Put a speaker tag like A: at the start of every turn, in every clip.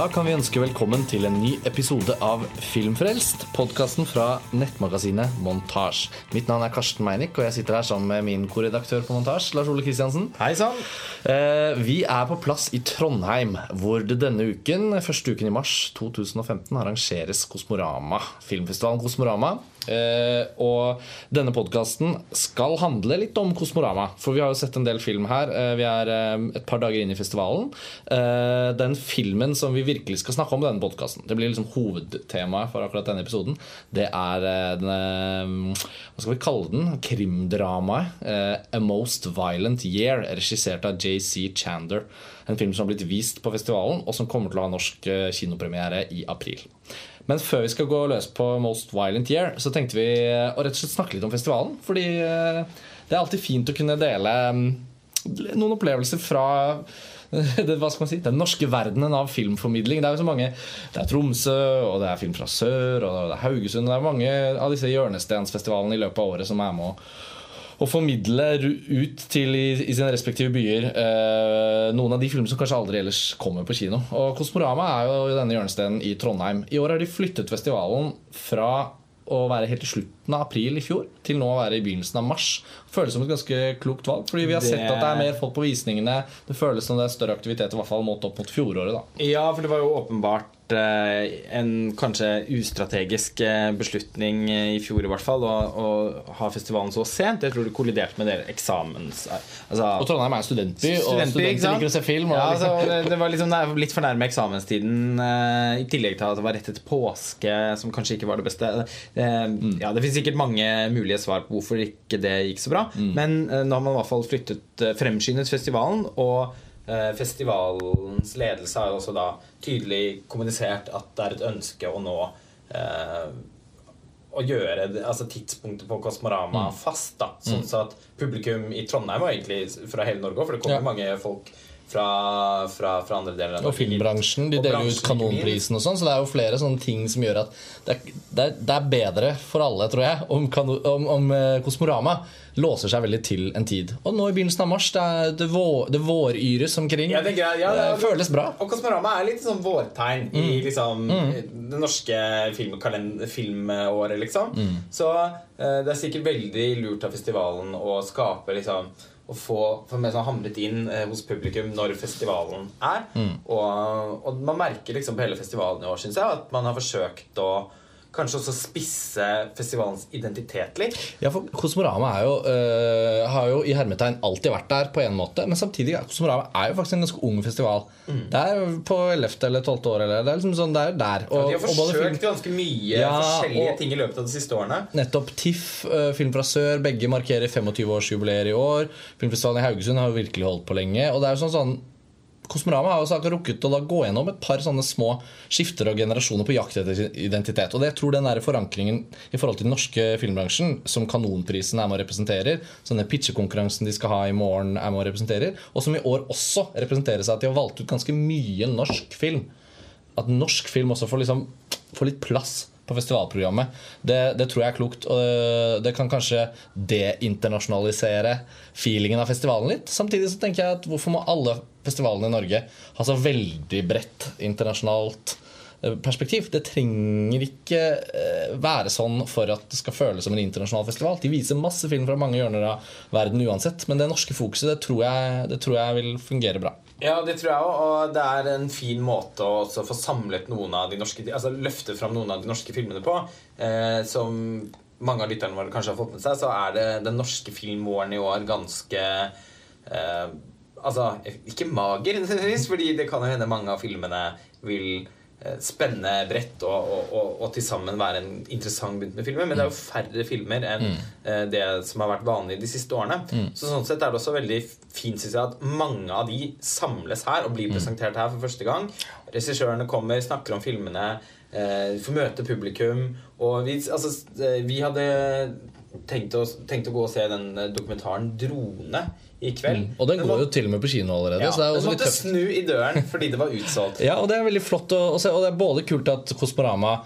A: Da kan vi ønske velkommen til en ny episode av Filmfrelst, podkasten fra nettmagasinet Montasj. Mitt navn er Karsten Meinick, og jeg sitter her sammen med min korredaktør på Montasj, Lars Ole Kristiansen.
B: Hei sann!
A: Eh, vi er på plass i Trondheim, hvor det denne uken, første uken i mars 2015, arrangeres Kosmorama. Filmfestivalen Kosmorama. Eh, og denne podkasten skal handle litt om Kosmorama. For vi har jo sett en del film her. Uh, vi er uh, et par dager inn i festivalen. Den filmen som vi virkelig skal snakke om i denne podkasten, det blir liksom hovedtemaet for akkurat denne episoden, det er den, denne Hva skal vi kalle den? Krimdramaet. A Most Violent Year, regissert av JC Chander. En film som har blitt vist på festivalen, og som kommer til å ha norsk kinopremiere i april. Men før vi skal gå løs på Most Violent Year, så tenkte vi å rett og slett snakke litt om festivalen. Fordi eh, det er alltid fint å kunne dele mm, noen opplevelser fra det, hva skal man si, den norske verdenen av filmformidling. Det er jo så mange Det er Tromsø, og det er Film fra sør, og det er Haugesund. Det er mange av disse hjørnestensfestivalene i løpet av året som er med å å formidle ut til i, i sine respektive byer eh, noen av de filmene som kanskje aldri ellers kommer på kino. Og Kosmorama er jo denne hjørnestenen i Trondheim. I år har de flyttet festivalen fra å være helt i slutten av april i fjor til nå å være i begynnelsen av mars. Føles som et ganske klokt valg, fordi vi har
B: Det-
A: sett at det er mer folk på visningene. Det føles som det er større aktivitet, i hvert fall målt opp mot fjoråret. da
B: Ja, for det var jo åpenbart en kanskje ustrategisk eh, beslutning eh, i fjor i hvert fall å, å ha festivalen så sent. Jeg tror det kolliderte med dere eksamens... Altså,
A: Og Trondheim er en studentby, og studenter liker å se film.
B: Ja,
A: liksom,
B: altså, det, det var liksom litt for nærme eksamenstiden, eh, i tillegg til at det var rett etter påske, som kanskje ikke var det beste. Det,
A: Mm.
B: Ja, Det finnes sikkert mange mulige svar på hvorfor ikke det gikk så bra.
A: Mm.
B: Men eh, nå har man i hvert fall flyttet, eh, fremskyndet festivalen, og eh, festivalens ledelse har også da tydelig kommunisert at det er et ønske å nå eh, å gjøre altså tidspunktet på Kosmorama
A: Mm.
B: fast. da Sånn så at publikum i Trondheim, og egentlig fra hele Norge, for det kommer
A: Ja.
B: mange folk fra, fra, fra andre deler av
A: Og
B: Norge hit.
A: filmbransjen. De
B: Og
A: deler ut. Kanonprisen og sånn. Så det er jo flere sånne ting som gjør at det er, det er, det er bedre for alle, tror jeg, om, kano- om, om eh, Kosmorama låser seg veldig til en tid. Og nå i begynnelsen av mars, det, er det, vår, det våryres omkring.
B: Ja, det ja, det
A: Det føles bra.
B: Og Kosmorama er litt sånn vårtegn
A: Mm.
B: i liksom det norske filmåret, liksom.
A: Mm.
B: Så eh, det er sikkert veldig lurt av festivalen å skape liksom å få, for meg sånn hamret inn eh, hos publikum når festivalen er.
A: Mm.
B: Og, og man merker liksom på hele festivalen i år, syns jeg, at man har forsøkt å Kanskje også spisse festivalens identitet litt.
A: Ja, for Kosmorama jo, øh, har jo i hermetegn alltid vært der på en måte. Men samtidig Kosmorama er jo faktisk en ganske ung festival.
B: Mm.
A: Det er på 11. eller 12. år. Eller, det er liksom sånn, det er der.
B: Og, de har forsøkt ganske mye
A: Ja,
B: forskjellige
A: og-
B: ting i løpet av de siste årene.
A: Nettopp TIFF, øh, Film fra sør, begge markerer 25-årsjubileer i år. Filmfestivalen i Haugesund har jo virkelig holdt på lenge. Og det er jo sånn sånn Kosmorama har også akkurat rukket å gå gjennom et par sånne små skifter og generasjoner på jakt etter identitet. Og det jeg tror den der forankringen i forhold til den norske filmbransjen, som Kanonprisen er med og representerer, sånne pitchekonkurransen de skal ha i morgen, er med og representerer, og som i år også representerer seg at de har valgt ut ganske mye norsk film. At norsk film også får, liksom, får litt plass på festivalprogrammet. Det, det tror jeg er klokt. Og det, det kan kanskje deinternasjonalisere feelingen av festivalen litt. Samtidig så tenker jeg at hvorfor må alle festivalene i Norge ha så veldig bredt internasjonalt eh, perspektiv? Det trenger ikke eh, være sånn for at det skal føles som en internasjonal festival. De viser masse film fra mange hjørner av verden uansett, men det norske fokuset det tror jeg, det tror jeg vil fungere bra.
B: Ja, det tror jeg òg. Og det er en fin måte å få samlet noen av de norske Altså løfte fram noen av de norske filmene på. Eh, som mange av lytterne våre kanskje har fått med seg, så er det den norske filmvåren i år ganske eh, Altså, ikke mager, nødvendigvis, fordi det kan jo hende mange av filmene vil eh, spenne bredt og, og, og, og til sammen være en interessant begynt med filmer. Men det er jo færre filmer enn eh, det som har vært vanlig de siste årene. Så sånn sett er det også veldig fint synes jeg, at mange av de samles her og blir presentert her for første gang. Regissørene kommer, snakker om filmene, eh, får møte publikum. Og vi, altså, eh, vi hadde tenkt å, tenkt å gå og se den eh, dokumentaren 'Drone' i kveld.
A: Og den går jo til og med på kino allerede.
B: ja,
A: så det er også den
B: måtte snu i døren fordi det var utsolgt.
A: Ja, og det er veldig flott å, å se. Og det er både kult at Kosmorama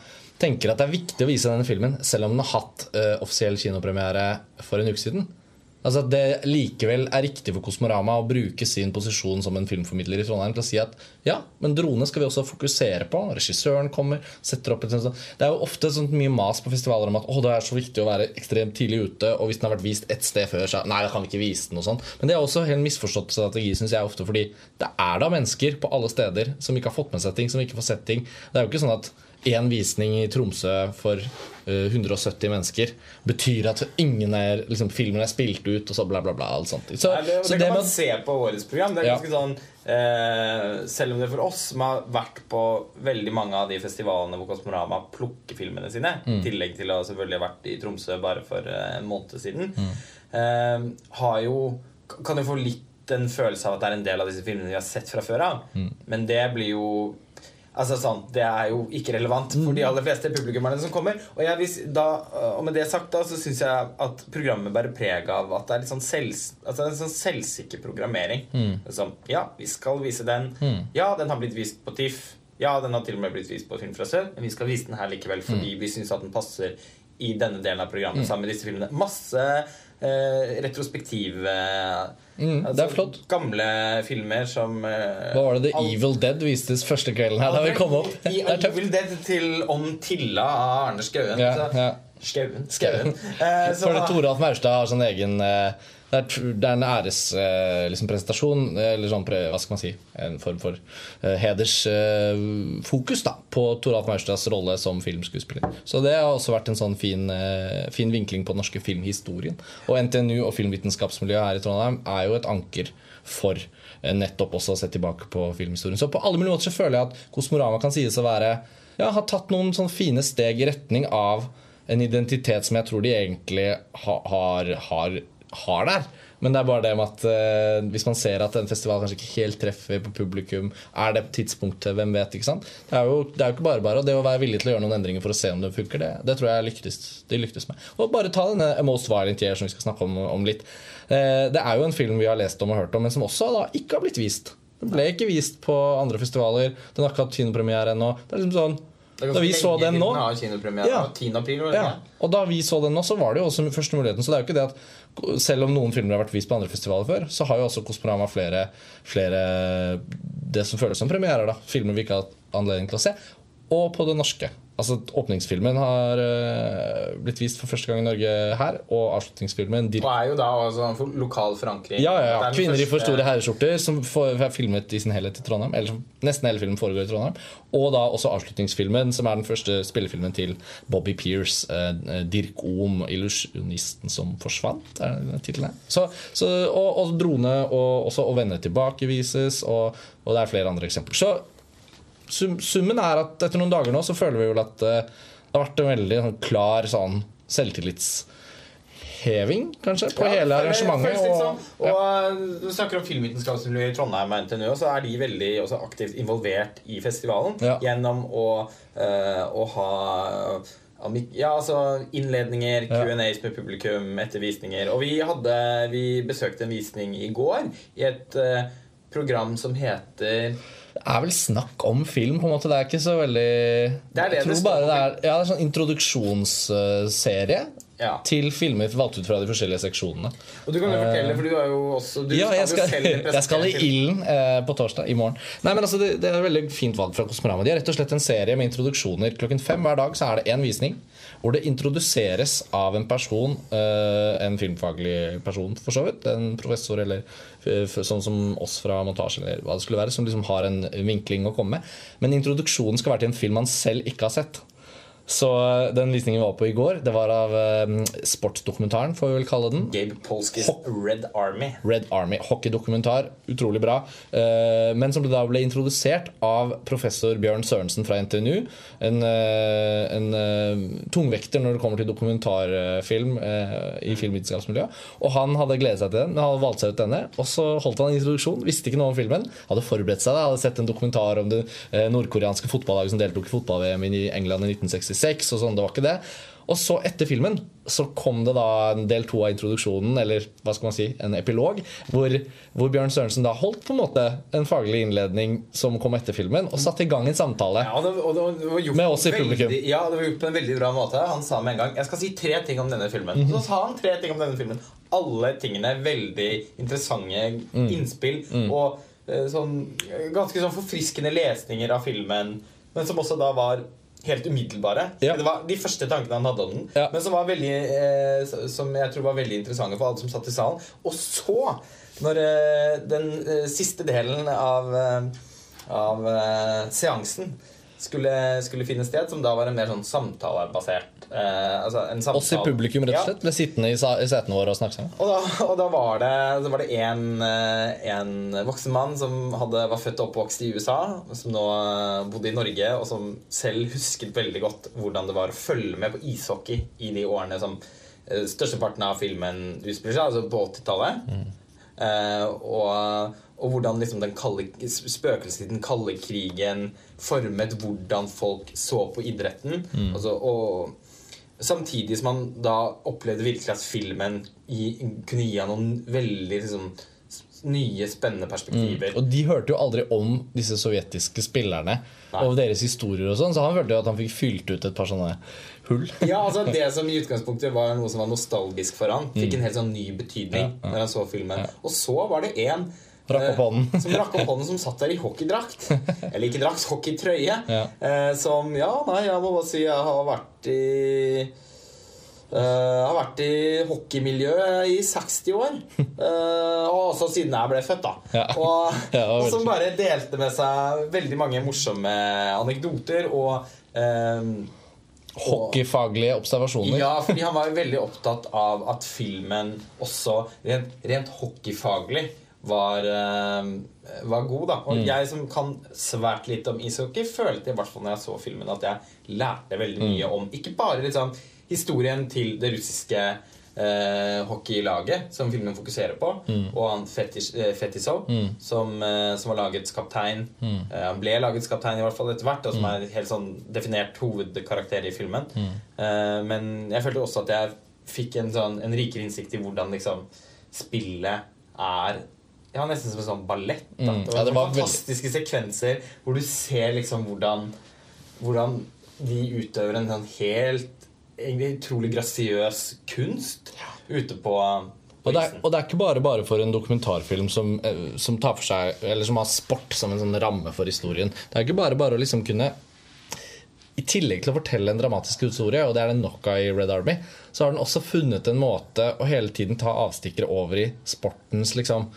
A: tenker at det er viktig å vise denne filmen, selv om den har hatt uh, offisiell kinopremiere for en uke siden. Altså At det likevel er riktig for Kosmorama å bruke sin posisjon som en filmformidler i Trondheim til å si at ja, men drone skal vi også fokusere på. Regissøren kommer, setter opp et sånt Det er jo ofte sånn mye mas på festivaler om at å, det er så viktig å være ekstremt tidlig ute, og hvis den har vært vist ett sted før, så nei, da kan ikke vise den og sånn. Men det er også helt misforstått strategi, syns jeg ofte, fordi det er da mennesker på alle steder som ikke har fått med seg ting, som ikke får sett ting. Det er jo ikke sånn at én visning i Tromsø for uh, 170 mennesker betyr at ingen er, liksom, filmen er spilt ut, og så bla, bla, bla. Alt sånt. Så,
B: Nei, det,
A: så
B: det
A: det
B: kan man se på årets program. Det er
A: Ja.
B: sånn eh, Selv om det for oss som har vært på veldig mange av de festivalene hvor Kosmorama plukker filmene sine,
A: Mm.
B: i tillegg til å selvfølgelig ha vært i Tromsø bare for eh, en måned siden,
A: Mm.
B: eh, har jo Kan jo få litt en følelse av at det er en del av disse filmene vi har sett fra før av.
A: Mm.
B: Men det blir jo Altså sånn, Det er jo ikke relevant for
A: Mm.
B: de aller fleste publikummerne som kommer. Og, jeg, hvis, da, og med det sagt da, så syns jeg at programmet bærer preg av at det er litt sånn, selvs, altså en sånn selvsikker programmering.
A: Mm.
B: Sånn, ja, vi skal vise den. Ja, den har blitt vist på TIFF. Ja, den har til og med blitt vist på Film fra Sør. Men vi skal vise den her likevel
A: Mm.
B: fordi vi syns at den passer i denne delen av programmet sammen med disse filmene. Masse eh, retrospektive
A: Mm, det er flott.
B: Gamle filmer som eh,
A: Hva var det The
B: alt-
A: Evil Dead vistes første kvelden her da vi kom opp?
B: I. Evil Dead til Om Tilla av Arne Skauen.
A: Ja, ja.
B: Skauen. Skauen. Eh, så-
A: For det Toralf Maurstad har sånn egen eh, det er, det er en ærespresentasjon, liksom, presentasjon, eller sånn, hva skal man si, en form for eh, hedersfokus da, på Toralf Maurstads rolle som filmskuespiller. Så det har også vært en sånn fin, eh, fin vinkling på den norske filmhistorien. Og NTNU og filmvitenskapsmiljøet her i Trondheim er jo et anker for eh, nettopp også å se tilbake på filmhistorien. Så på alle mulige måter så føler jeg at Kosmorama kan sies å være ja, har tatt noen sånne fine steg i retning av en identitet som jeg tror de egentlig har, har, har, har der. Men det er bare det med at eh, hvis man ser at en festival kanskje ikke helt treffer på publikum, er det tidspunktet, hvem vet? ikke sant? Det er jo, det er jo ikke bare bare. Og det å være villig til å gjøre noen endringer for å se om det funker, det, det tror jeg lyktes, de lyktes med. Og bare ta denne Most Violent Year som vi skal snakke om, om litt. Eh, det er jo en film vi har lest om og hørt om, men som også da ikke har blitt vist. Den ble ikke vist på andre festivaler. Den har ikke hatt kinopremiere ennå. Det er liksom sånn Da vi så den nå. Ja.
B: 10. april,
A: ja, og da vi så den nå, så var det jo også første muligheten. Så det er jo ikke det at selv om noen filmer har vært vist på andre festivaler før, så har jo også Kosmorama flere, flere det som føles som premierer. da Filmer vi ikke har hatt anledning til å se. Og på det norske. Altså Åpningsfilmen har uh, blitt vist for første gang i Norge her, og avslutningsfilmen
B: Og er jo da også for lokal forankring.
A: ja, ja, ja. Kvinner første... I for store herreskjorter, som er filmet i sin helhet i Trondheim. Eller nesten hele filmen foregår i Trondheim. Og da også avslutningsfilmen, som er den første spillefilmen til Bobby Pierce. Uh, Dirk Ohm, illusjonisten som forsvant, er det tittelen. Så, så, og, og drone og, også, og venner tilbake vises, og, og det er flere andre eksempler. Så sum, summen er at etter noen dager nå så føler vi vel at eh, det har vært en veldig sånn, klar sånn selvtillitsheving, kanskje, på
B: Ja,
A: hele arrangementet.
B: sånn. Og eh, Du snakker om filmvitenskapsmiljøet i Trondheim og NTNU, så er de veldig aktivt involvert i festivalen
A: Ja.
B: gjennom å, eh, å ha ja, altså Innledninger, Q&As med publikum, ettervisninger. Og vi, hadde, vi besøkte en visning i går i et uh, program som heter
A: Det er vel snakk om film, på en måte. Det er ikke så veldig
B: Det er det
A: Jeg
B: det
A: tror
B: står
A: bare det er, ja, det er sånn introduksjonsserie
B: Ja.
A: til filmer valgt ut fra de forskjellige seksjonene.
B: Og du kan jo fortelle, for du har jo også du
A: ja, jeg skal, jeg skal i. Ilden eh, på torsdag. I morgen. Nei, men altså, det, det er et veldig fint valg fra Kosmorama. De har rett og slett en serie med introduksjoner. Klokken fem hver dag så er det én visning hvor det introduseres av en person, eh, en filmfaglig person for så vidt, en professor eller eh, sånn som oss fra montasje eller hva det skulle være, som liksom har en vinkling å komme med. Men introduksjonen skal være til en film man selv ikke har sett. Så eh, den visningen vi var på i går, det var av eh, sportsdokumentaren, får vi vel kalle den.
B: Gabe Polskis Red Army.
A: Red Army. Hockeydokumentar. Utrolig bra. Eh, Men som da ble introdusert av professor Bjørn Sørensen fra NTNU. En, eh, en eh, tungvekter når det kommer til dokumentarfilm i filmvitenskapsmiljøet. Og han hadde gledet seg til den, men hadde valgt seg ut denne. Og så holdt han en introduksjon, visste ikke noe om filmen. Hadde forberedt seg, da, hadde sett en dokumentar om det nordkoreanske fotballaget som deltok i fotball-VM i England i 1966 og sånn. Det var ikke det. Og så, etter filmen, så kom det da en del to av introduksjonen, eller hva skal man si, en epilog, hvor, hvor Bjørn Sørensen da holdt på en måte en faglig innledning som kom etter filmen, og satte i gang en samtale.
B: Ja, og det, og det, det var gjort
A: Med oss i
B: publikum. veldig-. Ja, det var gjort på en veldig bra måte. Han sa med en gang Jeg skal si tre ting om denne filmen.
A: Mhm.
B: Så sa han tre ting om denne filmen. Alle tingene veldig interessante
A: Mm.
B: innspill. Og eh, sånn ganske sånn forfriskende lesninger av filmen, men som også da var helt umiddelbare.
A: Ja.
B: Det var de første tankene han hadde om den,
A: Ja.
B: men som var veldig eh, Som jeg tror var veldig interessante for alle som satt i salen. Og så, når eh, den eh, siste delen av eh, av eh, seansen skulle, skulle finne sted, som da var en mer sånn samtalebasert eh, altså en samtale.
A: Oss i publikum, rett og slett, ble sittende i, i setene våre og snakke sammen.
B: Og da, og da var det, så var det en, eh, en voksen mann som hadde, var født og oppvokst i USA, som nå eh, bodde i Norge, og som selv husket veldig godt hvordan det var å følge med på ishockey i de årene som eh, størsteparten av filmen utspiller seg, altså på 80-tallet. Eh, og, og hvordan liksom den kalde, spøkelset i den kalde krigen formet hvordan folk så på idretten. Altså, og Samtidig som han da opplevde virkelig at filmen i, kunne gi han noen veldig liksom, nye, spennende perspektiver.
A: Og de hørte jo aldri om disse sovjetiske spillerne
B: Nei.
A: og deres historier og sånn, så han følte jo at han fikk fylt ut et par sånne hull.
B: Ja, altså Det som i utgangspunktet var noe som var nostalgisk for han, fikk en helt sånn ny betydning når han så filmen. Og så var det en
A: Rakk opp hånden.
B: som rakk opp hånden som satt der i hockeydrakt. Eller ikke drakt, hockeytrøye.
A: Ja.
B: Eh, som Ja, nei, jeg må bare si jeg har vært i Jeg har vært i hockeymiljøet i 60 år. Uh, og også siden jeg ble født, da.
A: Ja.
B: Og, og som bare delte med seg veldig mange morsomme anekdoter. Og eh,
A: Hockeyfaglige observasjoner.
B: ja, fordi han var veldig opptatt av at filmen også rent, rent hockeyfaglig var, eh, var god. da. Og jeg som kan svært lite om ishockey, følte i hvert fall når jeg så filmen, at jeg lærte veldig mye om ikke bare liksom historien til det russiske eh, hockeylaget, som filmen fokuserer på, og han eh, Fetisov, som, eh, som var lagets kaptein. Eh, han ble lagets kaptein i hvert fall etter hvert, og som er en helt sånn definert hovedkarakter i filmen. Eh, men jeg følte også at jeg fikk en, sånn, en rikere innsikt i hvordan liksom spillet er ja, nesten som en sånn ballett. Da.
A: Mm.
B: Det
A: Ja, det var
B: fantastiske fantastiske sekvenser hvor du ser liksom hvordan, hvordan de utøver en sånn helt egentlig utrolig grasiøs kunst ute på, på
A: Og det, er, og det er ikke bare bare for en dokumentarfilm som, eh, som tar for seg Eller som har sport som en sånn ramme for historien. Det er ikke bare bare å liksom kunne I tillegg til å fortelle en dramatisk historie, og det er det nok av i Red Army, så har den også funnet en måte å hele tiden ta avstikkere over i sportens liksom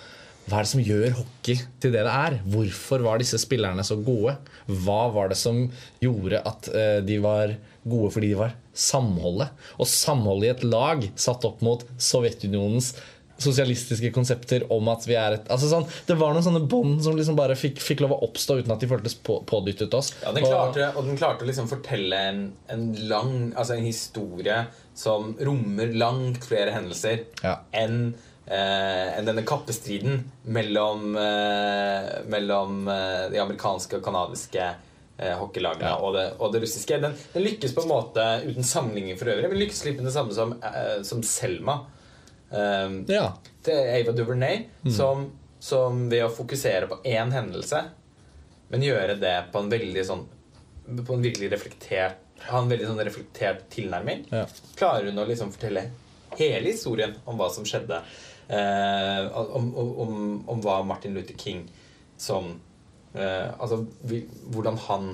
A: hva er det som gjør hockey til det det er? Hvorfor var disse spillerne så gode? Hva var det som gjorde at eh, de var gode fordi de var samholdet? Og samholdet i et lag satt opp mot Sovjetunionens sosialistiske konsepter om at vi er et altså sånn, Det var noen sånne bånd som liksom bare fikk, fikk lov å oppstå uten at de føltes på, pådyttet oss.
B: Ja, den klarte, og den klarte å liksom fortelle en, en lang Altså en historie som rommer langt flere hendelser
A: Ja.
B: enn enn denne kappestriden mellom, eh, mellom eh, de amerikanske og kanadiske eh, hockeylagene
A: Ja.
B: og, det, og det russiske. Den, den lykkes på en måte uten sammenligning for øvrig, men lykkes litt med det samme som, eh, som Selma. Um,
A: ja.
B: til Ava DuVernay, som, som ved å fokusere på én hendelse, men gjøre det på en veldig sånn På en virkelig reflektert Ha en veldig sånn reflektert tilnærming,
A: Ja.
B: klarer hun å liksom fortelle hele historien om hva som skjedde. Eh, om, om, om, hva Martin Luther King som eh, Altså hvordan han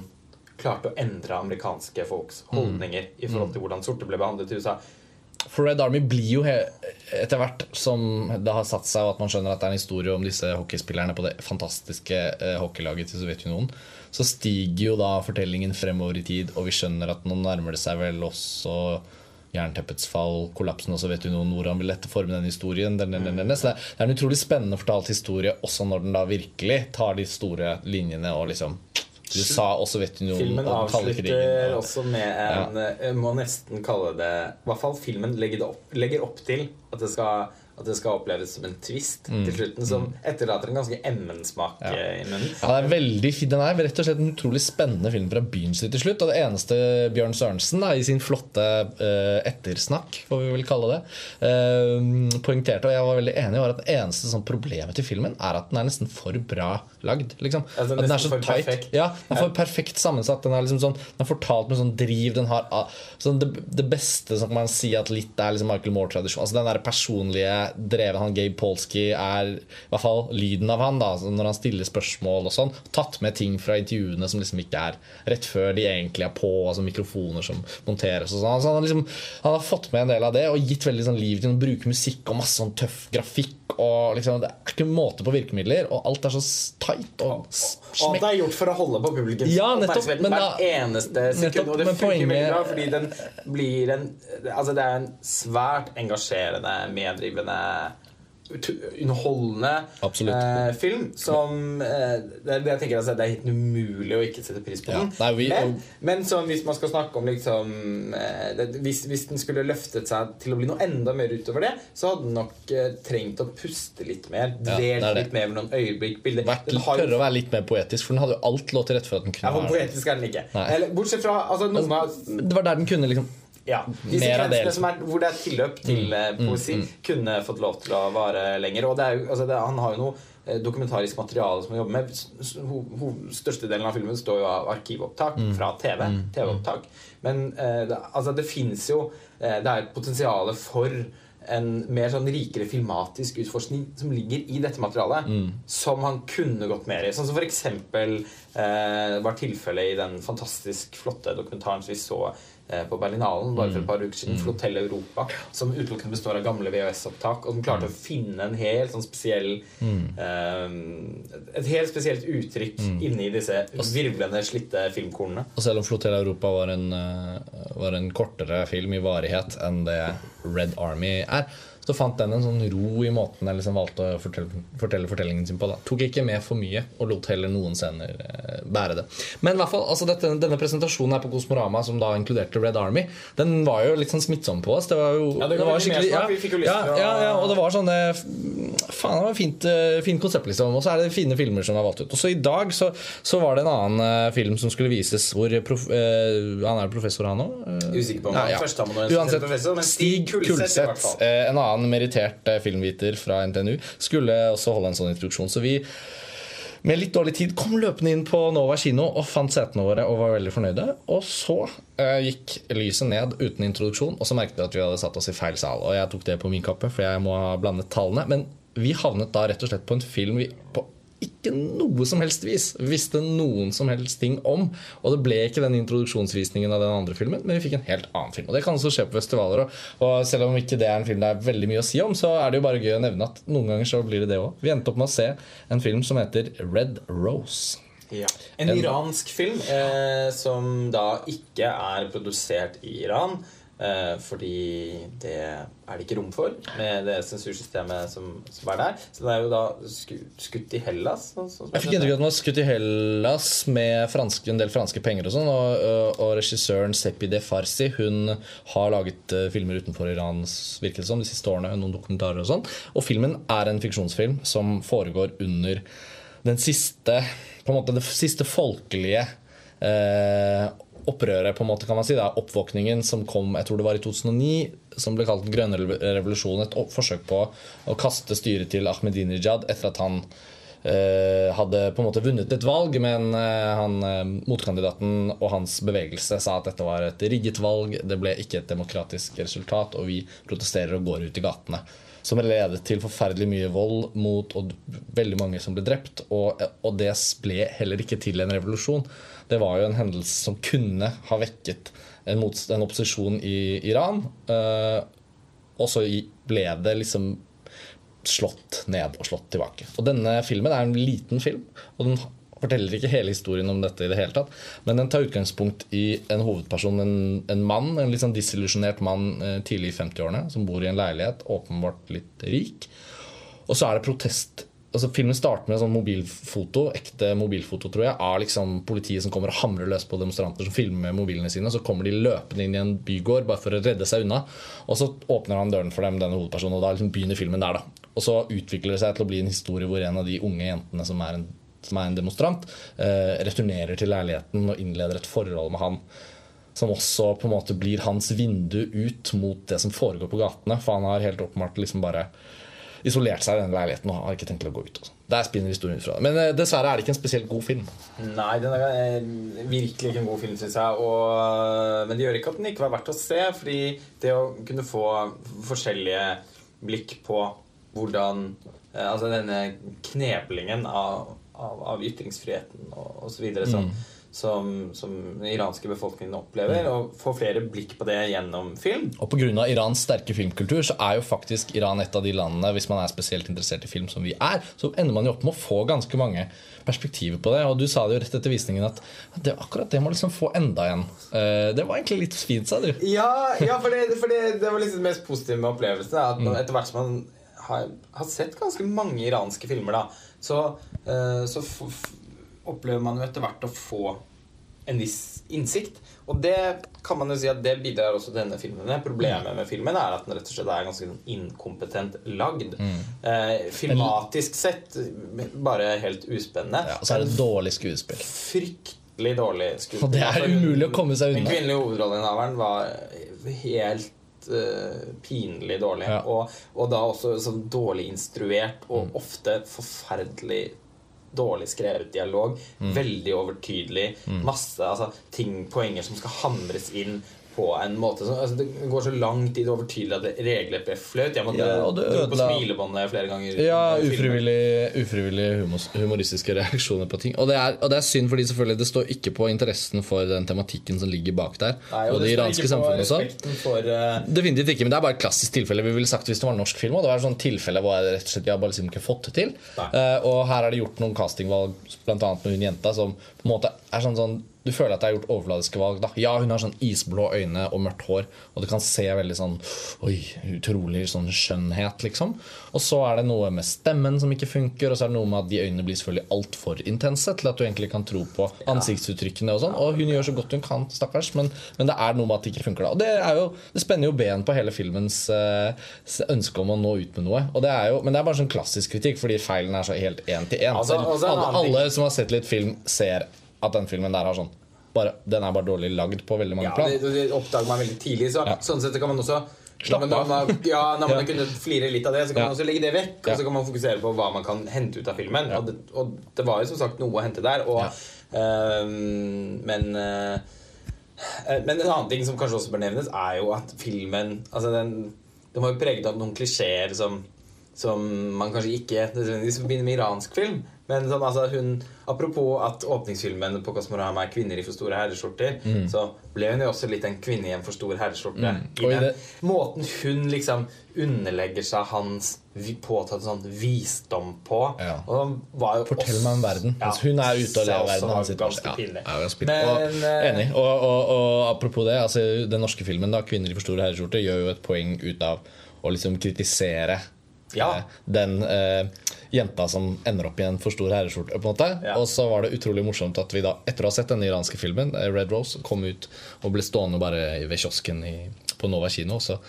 B: klarte å endre amerikanske folks holdninger i forhold til hvordan sorte ble behandlet i USA.
A: For Red Army blir jo etter hvert som det har satt seg, og at man skjønner at det er en historie om disse hockeyspillerne på det fantastiske eh, hockeylaget til Sovjetunionen, så stiger jo da fortellingen fremover i tid, og vi skjønner at nå nærmer det seg vel også jernteppets fall, kollapsen av Sovjetunionen, hvordan vil etterforme den historien? Den, den, den, den. Så det er- en utrolig spennende fortalt historie, også når den da virkelig tar de store linjene og liksom USA og Sovjetunionen
B: Filmen
A: du
B: avslutter
A: og-
B: også med en ja. må nesten kalle det I hvert fall filmen legger, opp, legger opp til at det skal at det skal oppleves som en twist
A: Mm.
B: til slutten, som etterlater en ganske emmen-smak eh, i munnen.
A: Ja, det er veldig fint. Den er rett og slett en utrolig spennende film fra begynnelsen til slutt. Og det eneste Bjørn Sørensen da, i sin flotte uh, ettersnakk, får vi vel kalle det, uh, poengterte, og jeg var veldig enig, var at det eneste sånn problemet til filmen er at den er nesten for bra lagd. Liksom.
B: Altså,
A: at den er så tight.
B: perfekt.
A: Ja, den er for perfekt sammensatt. Den er, liksom sånn, den er fortalt med sånn driv. Den har, ah, sånn det, det beste som man si at litt er liksom Michael Moore-tradisjon. Altså Den der personlige drevet han Gabe Polsky er I hvert fall lyden av han da altså Når han stiller spørsmål og sånn. Tatt med ting fra intervjuene som liksom ikke er rett før de egentlig er på. Altså mikrofoner som monteres og sånn. Så han, liksom, han har fått med en del av det og gitt veldig sånn liv til å bruke musikk og masse sånn tøff grafikk. Og liksom, Det er ikke måte på virkemidler, og alt er så tight og
B: Og det er gjort for å holde på publikum.
A: Ja, nettopp, men da-
B: eneste sekund. og det funker veldig bra, fordi den blir en Altså, det er en svært engasjerende, meddrivende underholdende
A: Absolutt.
B: eh, film som eh, det, jeg tenker altså, Det er helt umulig å ikke sette pris på
A: Ja, nei, vi-
B: men, men hvis man skal snakke om liksom eh, det, hvis, hvis den skulle løftet seg til å bli noe enda mer utover det, så hadde den nok eh, trengt å puste litt mer.
A: Ja, det er det.
B: litt mer med noen øyeblikk. Bilder.
A: vært,
B: Den har
A: å være litt mer poetisk, for den hadde jo alt lå til rette for at den kunne
B: ja,
A: være.
B: Poetisk er den ikke. Eller, bortsett fra altså, noen av
A: Det var der den kunne liksom
B: ja, Disse
A: Mer av det,
B: som er, hvor det er tilløp til mm, poesi, kunne fått lov til å vare lenger. Og det er jo, altså, det, han har jo noe eh, dokumentarisk materiale som han jobber med. Ho, ho, Størstedelen av filmen står jo av arkivopptak fra TV. TV-opptak. Men eh, det, altså, det fins jo eh, Det er et potensial for en mer sånn rikere filmatisk utforskning som ligger i dette materialet, som han kunne gått mer i. Sånn som for eksempel eh, var tilfellet i den fantastisk flotte dokumentaren som vi så eh, på Berlinalen bare for et par uker siden, Flotell Europa, som utelukkende består av gamle VHS-opptak, og som klarte å finne en helt sånn spesiell eh, Et helt spesielt uttrykk inni disse virvlende, slitte filmkornene.
A: Og selv om Flotell Europa var en, eh, var en kortere film i varighet enn det Red Army er, så fant den en sånn ro i måten jeg liksom valgte å fortelle, fortelle fortellingen sin på. Da. Tok ikke med for mye, og lot heller noen scener eh, bære det. Men i hvert fall, altså dette, denne presentasjonen her på Kosmorama, som da inkluderte Red Army, den var jo litt sånn smittsom på oss. Det var jo
B: Ja, det det
A: var skikkelig-
B: jo lyst
A: ja, ja, ja, og det var sånn eh, Faen, det var fint, eh, fint konsept, liksom. Og så er det fine filmer som er valgt ut. Og så i dag så, så var det en annen eh, film som skulle vises hvor prof, eh, Han er professor, han òg?
B: Usikker på om han er førsteamanuensis
A: Uansett,
B: professor, men
A: Stig
B: Kulseth
A: eh, en annen merittert eh, filmviter fra NTNU, skulle også holde en sånn introduksjon. Så vi med litt dårlig tid kom løpende inn på Nova kino og fant setene våre og var veldig fornøyde. Og så uh, gikk lyset ned uten introduksjon, og så merket vi at vi hadde satt oss i feil sal. Og jeg tok det på min kappe, for jeg må ha blandet tallene. Men vi havnet da rett og slett på en film vi på ikke noe som helst vis visste noen som helst ting om. Og det ble ikke den introduksjonsvisningen av den andre filmen, men vi fikk en helt annen film. Og det kan også skje på festivaler. Og, selv om ikke det er en film det er veldig mye å si om, så er det jo bare gøy å nevne at noen ganger så blir det det òg. Vi endte opp med å se en film som heter Red Rose.
B: Ja. En iransk film eh, som da ikke er produsert i Iran. Eh, fordi det er det ikke rom for med det sensursystemet som, som er der. Så det er jo da sku, skutt i Hellas. Så, så,
A: Jeg fikk inntrykk av at den var skutt i Hellas med franske, en del franske penger og sånn. Og, og, regissøren Seppi De Farsi hun har laget eh, filmer utenfor Irans virkelse som, de siste årene. Noen dokumentarer og sånn. Og filmen er en fiksjonsfilm som foregår under den siste På en måte det siste folkelige eh, opprøret, på en måte kan man si. Er oppvåkningen som kom jeg tror det var i 2009, som ble kalt den grønne revolusjonen, Et forsøk på å kaste styret til Ahmedinejad etter at han eh, hadde på en måte vunnet et valg, men eh, han, eh, motkandidaten og hans bevegelse sa at dette var et rigget valg, det ble ikke et demokratisk resultat, og vi protesterer og går ut i gatene. Som ledet til forferdelig mye vold mot og veldig mange som ble drept. Og, og det ble heller ikke til en revolusjon. Det var jo en hendelse som kunne ha vekket en, en opposisjon i Iran. eh, og så ble det liksom slått ned og slått tilbake. Og denne filmen er en liten film, og den forteller ikke hele historien om dette i det hele tatt, men den tar utgangspunkt i en hovedperson, en, en mann, en litt sånn disillusjonert mann eh, tidlig i 50-årene, som bor i en leilighet, åpenbart litt rik. Og så er det protest altså Filmen starter med sånn mobilfoto ekte mobilfoto tror jeg, av liksom politiet som kommer og hamrer løs på demonstranter som filmer med mobilene sine. Så kommer de løpende inn i en bygård bare for å redde seg unna. Og så åpner han døren for dem, denne hovedpersonen, og da liksom begynner filmen der. da Og så utvikler det seg til å bli en historie hvor en av de unge jentene som er en, som er en demonstrant, eh, returnerer til leiligheten og innleder et forhold med han. Som også på en måte blir hans vindu ut mot det som foregår på gatene. For han har helt åpenbart liksom bare isolert seg i den leiligheten og har ikke tenkt å gå ut. Også. Der spinner historien fra det. Men eh, dessverre er det ikke en spesielt god film.
B: Nei, den er eh, virkelig ikke en god film, syns jeg. Og, men det gjør ikke at den ikke var verdt å se. Fordi det å kunne få forskjellige blikk på hvordan Altså denne kneblingen av, av, av ytringsfriheten og osv. som mm som, som, den iranske befolkningen opplever, og få flere blikk på det gjennom film.
A: Og pga. Irans sterke filmkultur så er jo faktisk Iran et av de landene hvis man er spesielt interessert i film som vi er, så ender man jo opp med å få ganske mange perspektiver på det. Og du sa det jo rett etter visningen at det, akkurat det må liksom få enda igjen. Eh, det var egentlig litt fint, sa du.
B: Ja, ja for, det, for det, det, var liksom det mest positive med opplevelsen. At mm. etter hvert som man har, har, sett ganske mange iranske filmer, da, så, uh, så opplever man jo etter hvert å få en viss innsikt. Og det kan man jo si at det bidrar også denne filmen. Problemet med filmen er at den rett og slett er ganske sånn inkompetent lagd. Mm. Eh, filmatisk sett bare helt uspennende.
A: Ja, og så er det dårlig skuespill.
B: Fryktelig dårlig skuespill.
A: Og det er altså, umulig å komme seg unna.
B: Den kvinnelige hovedrolleinnehaveren var helt uh, pinlig dårlig. Ja. Og, og, da også sånn dårlig instruert og mm. ofte forferdelig dårlig skrevet dialog. Mm. Veldig overtydelig. Mm. Masse altså, ting, poenger som skal hamres inn på en måte som altså, Det går så lang tid over til at regler ble flaut. Jeg måtte ja, dro på smilebåndet flere ganger.
A: Ja, ufrivillig, ufrivillig humoristiske reaksjoner på ting. Og det, er, og det, er, synd, fordi selvfølgelig det står ikke på interessen for den tematikken som ligger bak der.
B: Nei, og, og det, iranske samfunnet også. For, uh...
A: Definitivt ikke, men det er bare et klassisk tilfelle. Vi ville sagt hvis det var en norsk film. Og det var et sånt tilfelle hvor jeg rett og slett jeg bare liksom ikke fått det til. Uh, og her er det gjort noen castingvalg, bl.a. med hun jenta, som på en måte er sånn, sånn du føler at det er gjort overfladiske valg. Da. Ja, hun har sånn isblå øyne og mørkt hår, og du kan se veldig sånn Oi, utrolig sånn skjønnhet, liksom. Og så er det noe med stemmen som ikke funker, og så er det noe med at de øynene blir selvfølgelig altfor intense til at du egentlig kan tro på ansiktsuttrykkene og sånn. Og hun gjør så godt hun kan, stakkars, men, men, det er noe med at det ikke funker da. Og det, er jo, det spenner jo ben på hele filmens uh, ønske om å nå ut med noe. Og det er jo, men det er bare sånn klassisk kritikk, fordi feilen er så helt én til én. Altså, alle, alle som har sett litt film, ser at den filmen der har sånn bare, Den er bare dårlig lagd på veldig mange
B: ja,
A: plan.
B: Det, det oppdager man veldig tidlig. Så, ja. Sånn sett kan man også Slapp av. Ja, når man ja. kunne flire litt av det, så kan man også legge det vekk. Og så kan man fokusere på hva man kan hente ut av filmen. Og det, og, det, var jo som sagt noe å hente der. Og, øh, men øh, Men en annen ting som kanskje også bør nevnes, er jo at filmen altså den, den var jo preget av noen klisjeer som, som man kanskje ikke nødvendigvis forbinder med iransk film. Men sånn, altså, hun, apropos at åpningsfilmen på Kosmorama er kvinner i for store herreskjorter, mm. så ble hun jo også litt en kvinne i en for stor herreskjorte. Mm. I den måten hun liksom underlegger seg hans påtatte sånn visdom på. Ja.
A: Fortell meg om verden. Ja, hun er ute og lever verden. Han ganske pinlig. Ja, Men, og, eh, enig. Og, og, og, apropos det, altså, den norske filmen da, 'Kvinner i for store herreskjorter' gjør jo et poeng ut av å liksom kritisere ja. Eh, den eh, jenta som ender opp i en for stor herreskjorte. på en måte ja. Og så var det utrolig morsomt at vi da, etter å ha sett den iranske filmen, eh, Red Rose, kom ut og ble stående bare ved kiosken i, på Nova kino, og så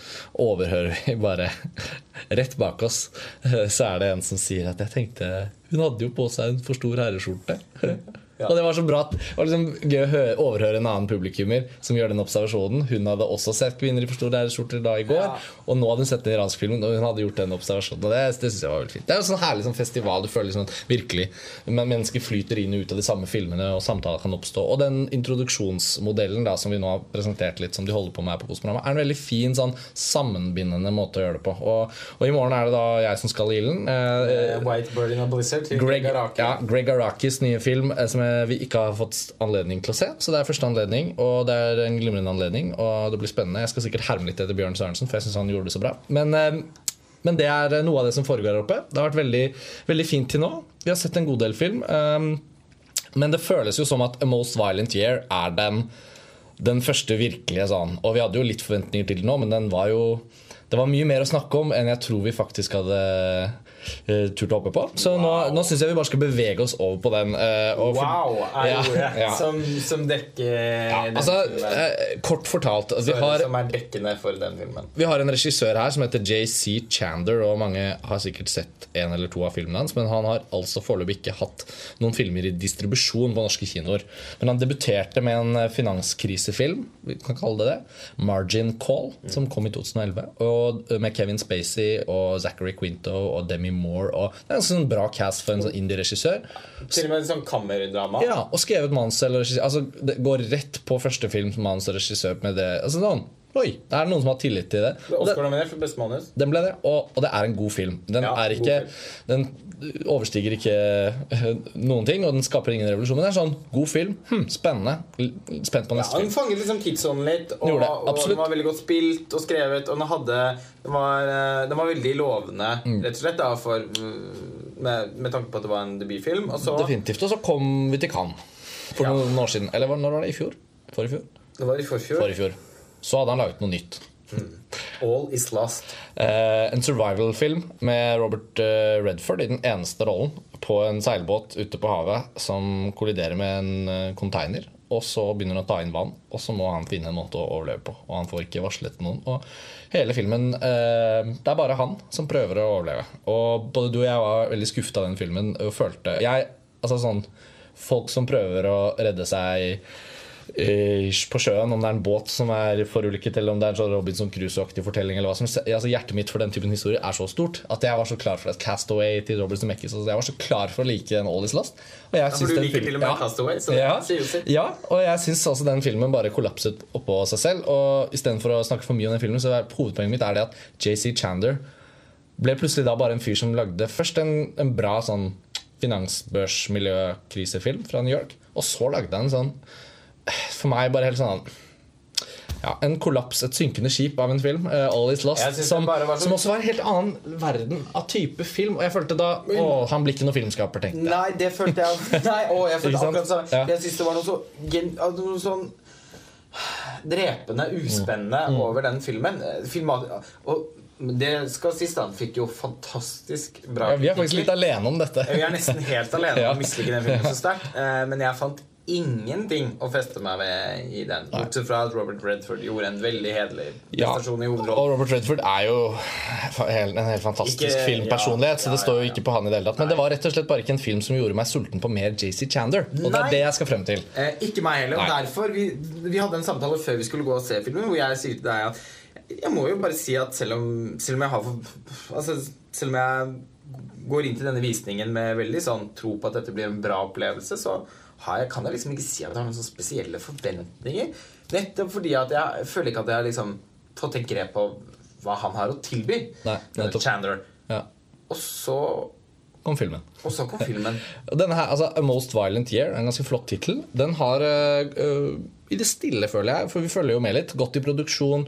A: overhører vi bare rett bak oss, eh, så er det en som sier at jeg tenkte Hun hadde jo på seg en for stor herreskjorte. Ja. Og det var så bra Det var liksom gøy å høre, overhøre en annen publikummer som gjør den observasjonen. Hun hadde også sett 'Kvinner i for store æreskjorter' da i går. Ja. Og nå hadde hun sett den iranske filmen, og hun hadde gjort den observasjonen. Og det, det synes jeg var veldig fint Det er jo sånn herlig sånn festival. Du føler liksom virkelig Mennesker flyter inn og ut av de samme filmene, og samtaler kan oppstå. Og den introduksjonsmodellen da som vi nå har presentert litt, som de holder på med her på Kosmorama, er en veldig fin sånn sammenbindende måte å gjøre det på. Og, og i morgen er det da jeg som skal i ilden.
B: Eh, White Bird in a Blizzard til Greg.
A: Ja, Greg Arakis nye film eh, som Eh, vi ikke har fått anledning til å se. Så det er første anledning, og det er en glimrende anledning. Og det blir spennende. Jeg skal sikkert herme litt etter Bjørn Sørensen, for jeg syns han gjorde det så bra. Men, eh, men, det er noe av det som foregår her oppe. Det har vært veldig, veldig fint til nå. Vi har sett en god del film. Eh, men det føles jo som at A Most Violent Year er den, den første virkelige sånn. Og vi hadde jo litt forventninger til det nå, men den var jo Det var mye mer å snakke om enn jeg tror vi faktisk hadde eh, turt å hoppe på. Så nå, nå syns jeg vi bare skal bevege oss over på den. Uh, for-
B: Wow, er
A: Ja,
B: ordet
A: ja.
B: som, som dekker
A: Ja,
B: den
A: altså, eh, kort fortalt vi har,
B: Som er dekkende for den filmen.
A: vi har en regissør her som heter JC Chander, og mange har sikkert sett en eller to av filmene hans, men han har altså foreløpig ikke hatt noen filmer i distribusjon på norske kinoer. Men han debuterte med en eh, finanskrisefilm, vi kan kalle det det, 'Margin Call', som kom i 2011, og eh, med Kevin Spacey og Zachary Quinto og Demi Moore. Og det er en sånn bra cast for en sånn indie-regissør.
B: Til og med sånn kammerdrama.
A: Ja, og skrevet manus eller regissør Altså, det går rett på første film som manus og regissør med det. Altså, sånn, Oi, det er noen som har tillit til det.
B: Oscar-nominert for beste manus.
A: den ble det, og, og det er en god film. Den,
B: Ja,
A: er ikke, den overstiger ikke eh, noen ting, og den skaper ingen revolusjon. Men det er sånn god film. Hm, spennende. Spent på neste
B: Ja,
A: film.
B: den fanget liksom tidsånden litt, og,
A: det,
B: og den var veldig godt spilt og skrevet. Og den, hadde, den, var, eh, den var veldig lovende,
A: Mm.
B: rett og slett, da, for, mm, med, med tanke på at det var en debutfilm. Og så
A: Definitivt. Og så kom vi til Cannes for
B: Ja.
A: noen år siden. Eller når var det? I fjor? Forrige fjor?
B: Det var i forfjor.
A: Forrige fjor. Så hadde han laget noe nytt.
B: All is lost.
A: Eh, en survival-film med Robert eh, Redford i den eneste rollen på en seilbåt ute på havet som kolliderer med en eh, container. Og så begynner han å ta inn vann, og så må han finne en måte å overleve på. Og han får ikke varslet noen. Og hele filmen eh, Det er bare han som prøver å overleve. Og både du og jeg var veldig skuffet av den filmen og følte jeg, altså sånn, Folk som prøver å redde seg på sjøen, om det er en båt som er forulykket, eller om det er en sånn Robinson Crusoe-aktig fortelling. Eller hva som, altså Hjertet mitt for den typen historie er så stort at jeg var så klar for et Castaway til Robert Zemeckis. Altså jeg var så klar for å like en All Is Lost. Og jeg
B: for du liker
A: film-
B: til og med
A: ja.
B: Castaway, så
A: ja,
B: det sier jo sitt.
A: ja, og jeg syns altså den filmen bare kollapset oppå seg selv. Og istedenfor å snakke for mye om den filmen, så er hovedpoenget mitt er det at JC Chander ble plutselig da bare en fyr som lagde først en, en bra sånn finansbørsmiljøkrisefilm fra New York, og så lagde han en sånn For meg bare helt sånn ja, En kollaps, et synkende skip av en film. Uh, All Is Lost. Som,
B: så-
A: som også var en helt annen verden av type film. Og jeg følte da Å, han blir ikke noen filmskaper, tenkte jeg.
B: Nei, det følte jeg Nei, å, jeg følte akkurat sånn
A: Ja.
B: Jeg synes det var noe så altså, noe sånn drepende, uspennende
A: Mm.
B: over den filmen. Eh, Filma, og det skal sies, da. Den fikk jo fantastisk bra
A: Ja, vi er faktisk litt alene om dette.
B: Vi er nesten helt alene om å mislike den filmen så sterkt. eh, Men jeg fant ingenting å feste meg ved i den. Bortsett fra at Robert Redford gjorde en veldig hederlig
A: Ja,
B: prestasjon hovedrollen.
A: og. Robert Redford er jo en helt fantastisk
B: Ikke-
A: filmpersonlighet, så
B: ja,
A: det står jo
B: ja, ja.
A: ikke på han i det hele tatt. Men det var rett og slett bare ikke en film som gjorde meg sulten på mer JC Chander. Og det er det jeg skal frem til.
B: Eh, ikke meg heller. Og
A: Nei.
B: derfor vi, vi hadde en samtale før vi skulle gå og se filmen, hvor jeg sier til deg at jeg må jo bare si at selv om, selv om jeg har altså, Selv om jeg går inn til denne visningen med veldig sånn tro på at dette blir en bra opplevelse, så jeg, kan jeg liksom ikke si at jeg har noen sånne spesielle forventninger. Nettopp fordi at jeg føler ikke at jeg har liksom fått et grep på hva han har å tilby.
A: Nei.
B: Chandler.
A: Ja,
B: Og så,
A: Kom filmen.
B: og så kom filmen.
A: Denne her, altså A Most Violent Year, en ganske flott tittel. Den har øh, I det stille, føler jeg, for vi følger jo med litt. gått i produksjon.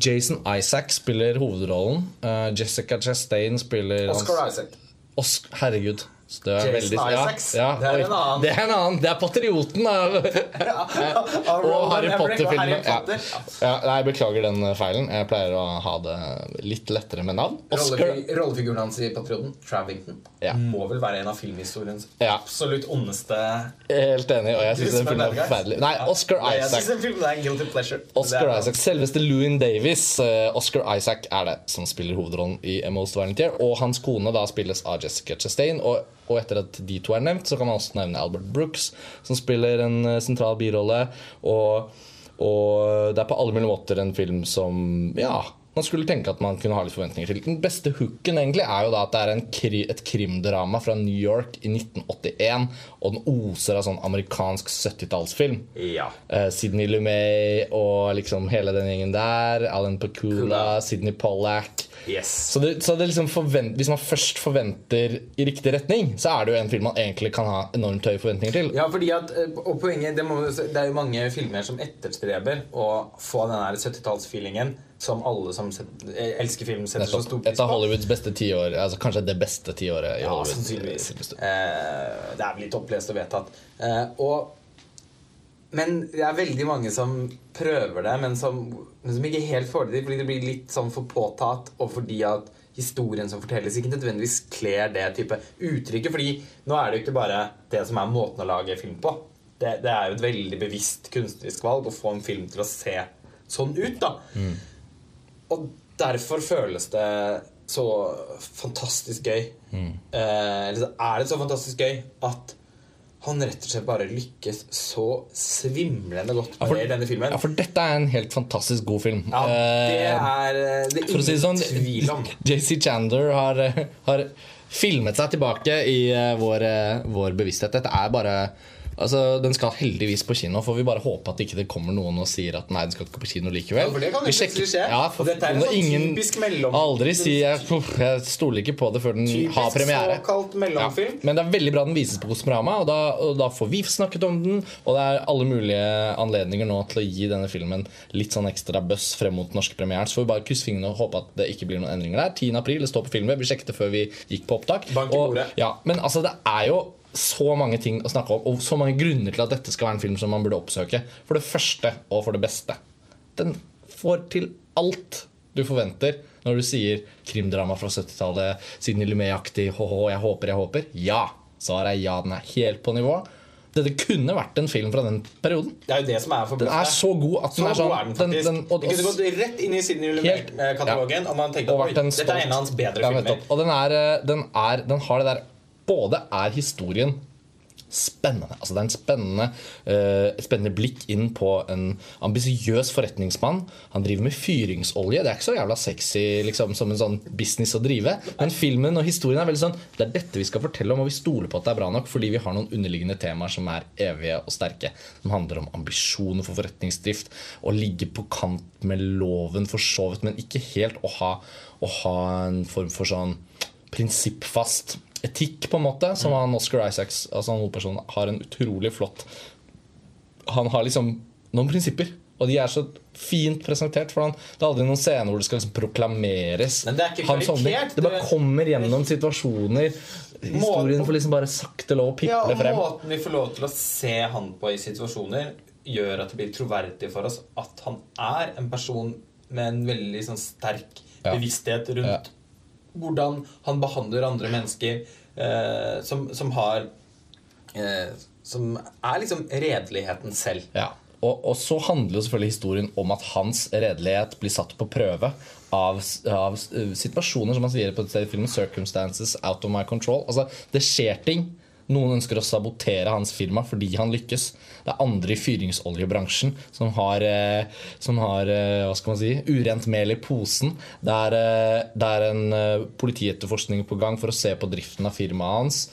A: Jason Isaac spiller hovedrollen. Uh, Jessica Chastain spiller
B: Oscar Isaac.
A: Oscar, herregud. Så Det er
B: Jason
A: veldig,
B: Isaacs.
A: Ja,
B: Det er en annen.
A: Det er en annen. Det er patrioten av Og Harry Potter-filmen.
B: Potter.
A: Ja. Ja, nei, jeg beklager den eh, feilen. Jeg pleier å ha det litt lettere med navn. Oscar
B: Rollefiguren hans i Patrioten, Travington,
A: Ja.
B: må vel være en av filmhistoriens
A: Ja.
B: absolutt ondeste
A: Helt enig, og jeg syns den filmen er forferdelig. Nei, Oscar Isaac. Oscar Isaac, Selveste Louin Davis, eh, Oscar Isaac, er det som spiller hovedrollen i A Most Volunteer, Og hans kone da spilles av Jessica Chastain. Og, og etter at de to er nevnt, så kan man også nevne Albert Brooks, som spiller en eh, sentral birolle. Og, og det er på alle mulige måter en film som Ja, man skulle tenke at man kunne ha litt forventninger til. Den beste hooken egentlig er jo da at det er en kri, et krimdrama fra New York i 1981, og den oser av sånn amerikansk 70-tallsfilm.
B: Ja.
A: Uh, Sidney Lumet og liksom hele den gjengen der. Alan Pakula, Sidney Pollack.
B: Yes.
A: Så, det, så det liksom forvent, Hvis man først forventer i riktig retning, så er det jo en film man egentlig kan ha enormt høye forventninger til.
B: Ja, fordi at, eh, og poenget, det, må, det er jo mange filmer som etterstreber å få den 70-tallsfeelingen som alle som eh, elsker film, setter så stor pris på.
A: Et av. Hollywoods beste tiår. Altså kanskje det beste tiåret i
B: Ja,
A: Hollywood.
B: sannsynligvis. Eh, det er vel litt opplest og vedtatt. Eh, og, men det er veldig mange som prøver det, men som, men som ikke helt får det til, fordi det blir litt sånn for påtatt, og fordi at historien som fortelles, ikke nødvendigvis kler det type uttrykket. fordi nå er det jo ikke bare det som er måten å lage film på. Det, det er jo et veldig bevisst kunstnerisk valg å få en film til å se sånn ut. da. Og derfor føles det så fantastisk gøy. Eh, eller så er det så fantastisk gøy at han rett og slett bare lykkes så svimlende godt med
A: for-
B: det i denne filmen.
A: Ja, for dette er en helt fantastisk god film.
B: Ja, det
A: Eh,
B: er eh, det er
A: For å si sånn,
B: tvil om.
A: JC Chandler har, eh, har filmet seg tilbake i vår, vår bevissthet. Dette er bare Altså, Den skal heldigvis på kino. Får vi bare håpe at ikke det kommer noen og sier at nei, den skal ikke på kino likevel.
B: Ja, for det kan
A: Vi sjekker-
B: skje.
A: Ja, for,
B: Og dette er en
A: sånn
B: sånn typisk mellom-
A: Aldri si jeg, jeg stoler ikke på det før den har
B: Typisk
A: premiere.
B: såkalt
A: Ja,
B: mellomfilm.
A: men det er veldig bra den vises på Kosmorama, og da, og da får vi snakket om den. Og det er alle mulige anledninger nå til å gi denne filmen litt sånn ekstra buzz frem mot den norske premieren. Så får vi bare krysse fingrene og håpe at det ikke blir noen endringer der. 10. april, det står på filmen. Vi sjekket det før vi gikk på opptak. Og, ja, men altså, det er jo så mange ting å snakke om, og så mange grunner til at dette skal være en film som man burde oppsøke. For det første og for det beste. Den får til alt du forventer når du sier krimdrama fra 70-tallet, Sidney Lumet-aktig, hå-hå, jeg håper, jeg håper. Ja! Svaret er ja, den er helt på nivå. Dette kunne vært en film fra den perioden.
B: Det er jo det som er
A: Den er så god at den
B: Så
A: er sånn
B: er den
A: den,
B: faktisk.
A: den, og,
B: det kunne gått rett inn i Sidney Lumet-katalogen og man tenkte
A: og
B: dette er en av hans bedre
A: Ja,
B: filmer.
A: Og den, er, eh, den, er, den har det der Både er historien spennende. Altså Det er en spennende, uh, et spennende blikk inn på en ambisiøs forretningsmann. Han driver med fyringsolje. Det er ikke så jævla sexy liksom, som en sånn business å drive. Men filmen og historien er veldig sånn Det er dette vi skal fortelle om, og vi stoler på at det er bra nok fordi vi har noen underliggende temaer som er evige og sterke. Som handler om ambisjoner for forretningsdrift. Å ligge på kant med loven for så vidt, men ikke helt å ha, å ha en form for sånn prinsippfast etikk, på en måte, som han Oscar Isaacs, altså han hovedpersonen, har en utrolig flott Han har liksom noen prinsipper, og de er så fint presentert. For han, det er aldri noen scene hvor det skal liksom proklameres.
B: Men det er ikke karikert han,
A: Det bare kommer gjennom situasjoner. Historien får liksom bare sakte lov å
B: Ja,
A: piple
B: og
A: frem.
B: Måten vi får lov til å se han på i situasjoner, gjør at det blir troverdig for oss at han er en person med en veldig sånn sterk bevissthet rundt
A: Ja.
B: Hvordan han behandler andre mennesker, eh, som, som har eh, Som er liksom redeligheten selv.
A: Ja. Og, og så handler jo selvfølgelig historien om at hans redelighet blir satt på prøve av, av uh, situasjoner, som han sier på et sted i filmen, 'circumstances out of my control'. Altså, Det skjer ting. Noen ønsker å sabotere hans firma fordi han lykkes. Det er andre i fyringsoljebransjen som har, eh, som har eh, hva skal man si, urent mel i posen. Det er, eh, det er en politietterforskning på gang for å se på driften av firmaet hans.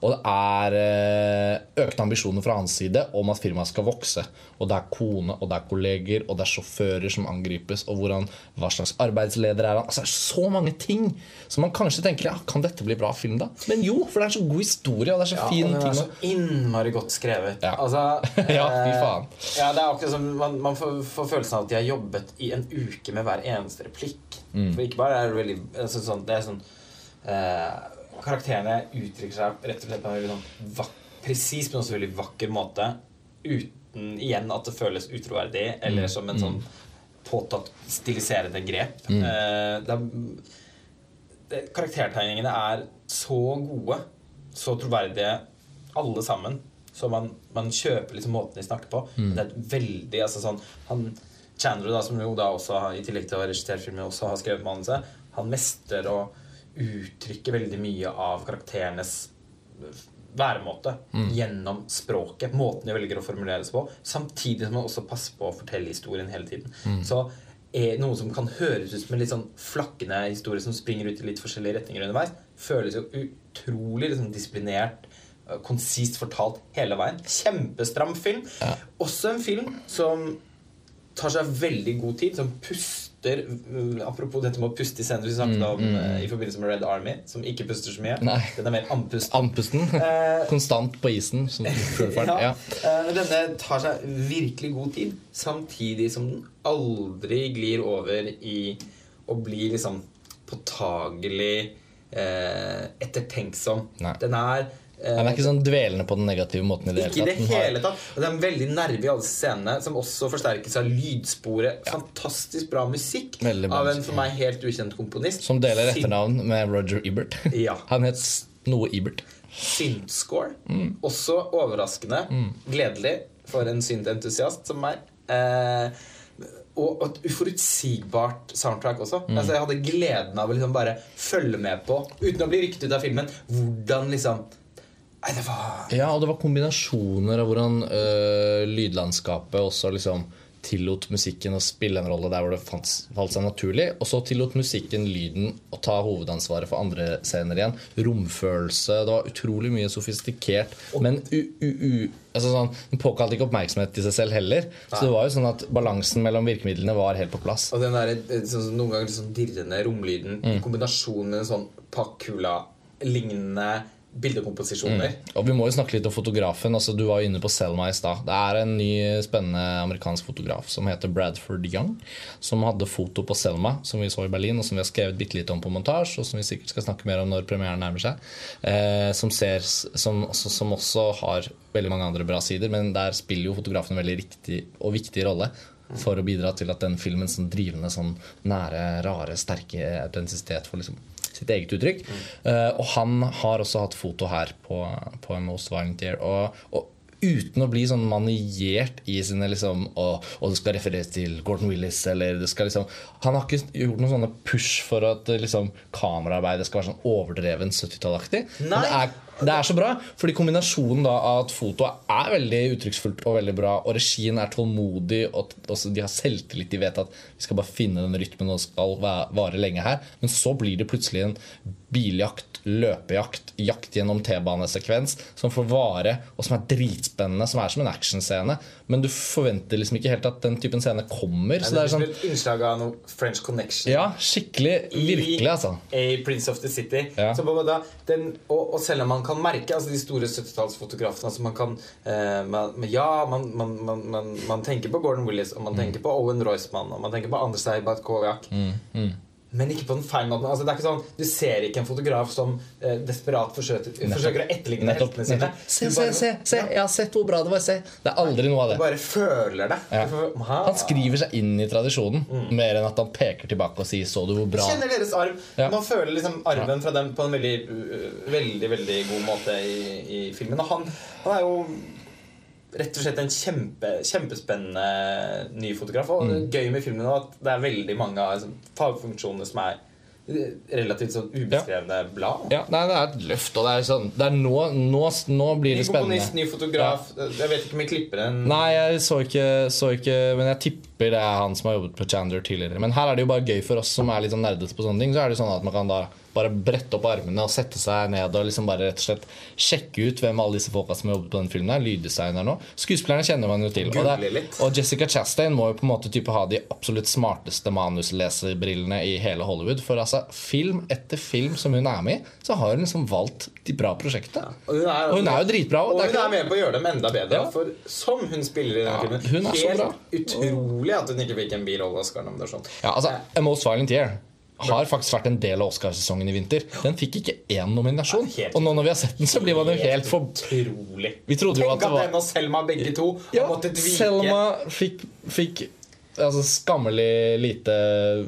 A: Og det er eh, økte ambisjoner fra hans side om at firmaet skal vokse. Og det er kone, og det er kolleger, og det er sjåfører som angripes. Og hvordan, hva slags arbeidsleder er han? Altså, det er så mange ting som man kanskje tenker ja, kan dette bli bra film, da? Men jo, for det er en så god historie, og det er så
B: Ja,
A: fin
B: den er
A: ting.
B: så innmari godt skrevet.
A: Ja.
B: Altså,
A: Ja, fy
B: eh,
A: faen.
B: Ja, det er akkurat som Man, man får, får følelsen av at de har jobbet i en uke med hver eneste replikk.
A: Mm.
B: For ikke bare er det veldig altså, sånn, Det er sånn eh, Karakterene uttrykker seg rett og slett på en veldig sånn presis, men også veldig vakker måte. Uten igjen at det føles utroverdig, eller
A: Mm.
B: som en sånn påtatt stiliserende grep. Mm. det er det, karaktertegningene er så gode, så troverdige, alle sammen. Så man, man kjøper liksom måten de snakker på. Det er et veldig altså sånn han, Chandler, da, som jo da også har, i tillegg til å ha regissert filmen, også har skrevet manuset, han mestrer å uttrykke veldig mye av karakterenes væremåte gjennom språket. Måten de velger å formulere seg på. Samtidig som man også passer på å fortelle historien hele tiden. Så er noe som kan høres ut som en litt sånn flakkende historie som springer ut i litt forskjellige retninger underveis, føles jo utrolig liksom, disiplinert, øh, konsist fortalt hele veien. Kjempestram film. Også en film som tar seg veldig god tid, som puster øh, Apropos dette med å puste i scener vi snakket om øh, i forbindelse med Red Army, som ikke puster så mye.
A: Nei.
B: Den er mer andpusten.
A: Andpusten.
B: Eh,
A: Konstant på isen. Som
B: ja.
A: Ja.
B: eh, denne tar seg virkelig god tid, samtidig som den aldri glir over i å bli liksom påtagelig eh, ettertenksom.
A: Nei.
B: Den er
A: Han er ikke sånn dvelende på den negative måten i det
B: Ikke i det hele tatt. Og det er en veldig nerve i alle scenene, som også forsterkes av lydsporet. Fantastisk bra musikk av en for meg helt ukjent komponist.
A: Som deler etternavn med Roger Ebert.
B: Ja.
A: Han het noe Ebert.
B: synth-score.
A: Mm.
B: Også overraskende. Gledelig for en synth-entusiast som meg. Eh, og et uforutsigbart soundtrack også.
A: Mm.
B: Altså Jeg hadde gleden av å liksom bare følge med på, uten å bli ryktet ut av filmen, hvordan liksom Nei, det var
A: Ja, og det var kombinasjoner av hvordan øh, lydlandskapet også liksom tillot musikken å spille en rolle der hvor det falt seg naturlig. Og så tillot musikken lyden å ta hovedansvaret for andre scener igjen. Romfølelse. Det var utrolig mye sofistikert. Men u, u, u, altså sånn, den påkalte ikke oppmerksomhet til seg selv heller. Så det var jo sånn at balansen mellom virkemidlene var helt på plass.
B: Og den der, eh, sånn, noen ganger sånn dirrende romlyden
A: Mm.
B: i kombinasjon med en sånn Pakula-lignende bildekomposisjoner.
A: Og vi må jo snakke litt om fotografen. altså Du var jo inne på Selma i stad. Det er en ny, spennende amerikansk fotograf som heter Bradford Young. Som hadde foto på Selma, som vi så i Berlin, og som vi har skrevet bitte litt om på montasje, og som vi sikkert skal snakke mer om når premieren nærmer seg. Eh, som, ser, som, som også har veldig mange andre bra sider, men der spiller jo fotografen en veldig riktig og viktig rolle. For å bidra til at den filmen sånn drivende, sånn nære, rare, sterke autentisitet får liksom sitt eget uttrykk. Eh, og han har også hatt foto her på, på Most Violent Year. Og, og uten å bli sånn maniert i sine liksom Og, og det skal refereres til Gordon Willis, eller det skal liksom Han har ikke gjort noen sånne push for at liksom kameraarbeidet skal være sånn overdreven 70-tallaktig. Men det er det er så bra, fordi kombinasjonen da av at fotoet er veldig uttrykksfullt og veldig bra, og regien er tålmodig, og de har selvtillit. De vet at vi skal bare finne den rytmen, og skal va- vare lenge her. Men så blir det plutselig en biljakt, løpejakt, jakt gjennom T-banesekvens som får vare, og som er dritspennende, som er som en actionscene. Men du forventer liksom ikke helt at den typen scene kommer. Så det er sånn
B: innslag av noe French Connection.
A: Ja, skikkelig. Virkelig, altså.
B: I Prince of the City.
A: Ja.
B: Så på en den, og, og selv om man kan merke altså de store 70-tallsfotografene altså man kan, eh, man, Ja, man, man, man, man, man tenker på Gordon Willis, og man
A: Mm.
B: tenker på Owen Roysman, og man tenker på Andrzej Batkoviak. Men ikke på den feil måten. Altså, det er ikke sånn, Du ser ikke en fotograf som eh, desperat forsøker, forsøker å etterligne
A: Nettopp.
B: heltene sine.
A: nettopp. Se, se,
B: bare-
A: se, Ja. Jeg har sett hvor bra det var. Se. Det er aldri noe av det.
B: Du bare føler det.
A: Ja.
B: Får-
A: Han skriver seg inn i tradisjonen mer enn at han peker tilbake og sier 'så du hvor bra'?
B: kjenner deres arv.
A: Ja.
B: Man føler liksom arven fra dem på en veldig, veldig veldig god måte i, i filmen. Og han, han er jo rett og slett en kjempe, kjempespennende ny fotograf. Og
A: Mm.
B: gøy med filmen at det er veldig mange av liksom, fagfunksjonene som er eh, relativt sånn ubeskrevne blad.
A: Ja, nei, Det er et løft, og det er sånn Det er nå, nå, nå blir
B: Ny
A: det spennende.
B: ny fotograf. Jeg vet ikke om jeg klipper en
A: Nei, jeg så ikke, så ikke Men jeg tipper det er han som har jobbet på Chandler tidligere. Men her er det jo bare gøy for oss som er litt sånn nerdete på sånne ting. Så er det sånn at man kan da bare brette opp armene og sette seg ned og liksom bare rett og slett sjekke ut hvem alle disse folka som har jobbet på den filmen er. Lyddesigneren nå. Skuespillerne kjenner man jo til. Og, det og Jessica Chastain må jo på en måte type ha de absolutt smarteste manusleserbrillene i hele Hollywood. For altså, film etter film som hun er med i, så har hun liksom valgt de bra prosjektene.
B: Og hun er,
A: Og hun er jo dritbra.
B: Og hun er med på å gjøre dem enda bedre.
A: Ja.
B: For som hun spiller i den
A: Ja,
B: filmen Helt utrolig at hun ikke fikk en birolle-Oscar-nominasjon.
A: Ja, altså, A Most Violent Year har faktisk vært en del av Oscarsesongen i vinter. Den fikk ikke én nominasjon.
B: Helt-
A: Og nå når vi har sett den, så blir man jo helt for
B: Utrolig.
A: Vi trodde jo
B: Tenk
A: at det
B: at den og Selma begge to
A: Ja,
B: har måttet vike.
A: Selma fikk, fikk altså, skammelig lite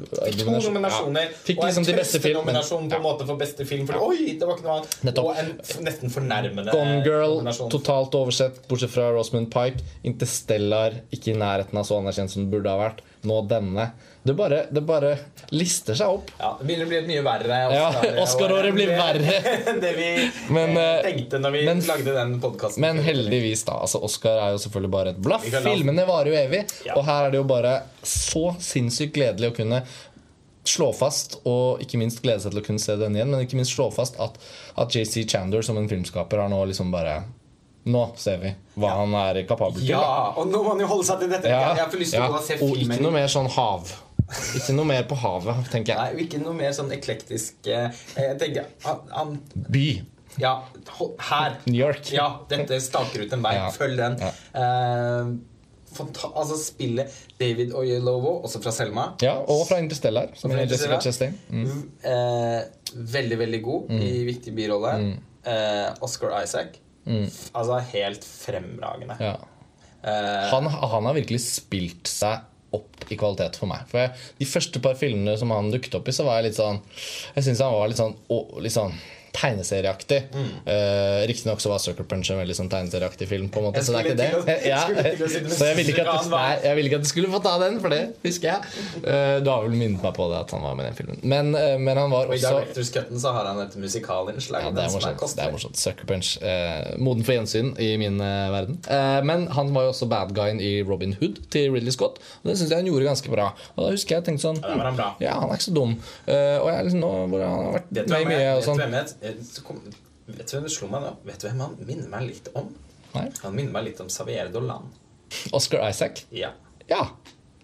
B: Fikk to nominasjoner
A: Ja, Fikk
B: og
A: liksom
B: en
A: de beste
B: trøstenominasjon på en måte for beste film. Fordi, oi, det var ikke noe annet
A: Nettopp.
B: Og en nesten fornærmende
A: Gone Girl, totalt oversett, bortsett fra Rosamund Pike. Interstellar, ikke i nærheten av så anerkjent som det burde ha vært. Nå denne. Det bare, det bare lister seg opp.
B: Ja, Det begynner å bli et mye verre
A: Ja,
B: Oscar-
A: Oscar-året blir verre.
B: enn det vi
A: Men,
B: eh,
A: eh,
B: tenkte når vi
A: men-
B: lagde den podkasten.
A: Men heldigvis, da. altså Oscar er jo selvfølgelig bare et blaff. Filmene varer jo evig.
B: Ja.
A: Og her er det jo bare så sinnssykt gledelig å kunne slå fast, og ikke minst glede seg til å kunne se den igjen, men ikke minst slå fast at, at JC Chandler som en filmskaper har nå liksom bare Nå ser vi hva han er kapabel til.
B: Ja, og nå må han jo holde seg til dette.
A: Ja,
B: jeg får lyst til
A: ja.
B: å se
A: og
B: Og
A: ikke noe mer sånn hav. Ikke noe mer på havet, tenker jeg.
B: Nei, ikke noe mer sånn eklektisk eh, Jeg tenker han, han
A: By.
B: Ja, her.
A: New York.
B: Ja, dette staker ut en vei.
A: Ja.
B: Følg den.
A: Ja.
B: Eh, altså spillet David Oyelowo, også fra Selma.
A: Ja, og fra Interstellar, som er Jessica. Chastain. Mm.
B: Eh, veldig, veldig god i viktig birolle. eh, Oscar Isaac. Altså helt fremragende.
A: Ja.
B: Eh,
A: Han, han har virkelig spilt seg opp i kvalitet for meg. For jeg, De første par filmene som han dukket opp i, så var jeg litt sånn Jeg syns han var litt sånn, å, litt sånn tegneserieaktig. Mm. Uh, Riktignok så var Sucker Punch en veldig sånn tegneserieaktig film. på en måte Så det er ikke det.
B: å-
A: Ja. Så jeg ville ikke, vil ikke at du skulle få ta den, for det husker jeg. Uh, du har vel minnet meg på det at han var med i den filmen. Men, uh, men han var
B: og i
A: også
B: Directors Cutten så har han et musikalinnslag.
A: ja, det er morsomt. Det er morsomt. Sucker Punch. Uh, moden for gjensyn i min verden. Men han var jo også bad guyen i Robin Hood til Ridley Scott. Og det syns jeg han gjorde ganske bra. Og da husker jeg tenkte sånn
B: Ja, han.
A: Ja, han er ikke så dum. Og jeg liksom nå hvor han har vært med mye og sånn.
B: Eh, kom- Vet du hvem det slo meg nå? Vet du hvem han minner meg litt om?
A: Nei.
B: Han minner meg litt om Xavier Dolan.
A: Oscar Isaac.
B: Ja.
A: Ja.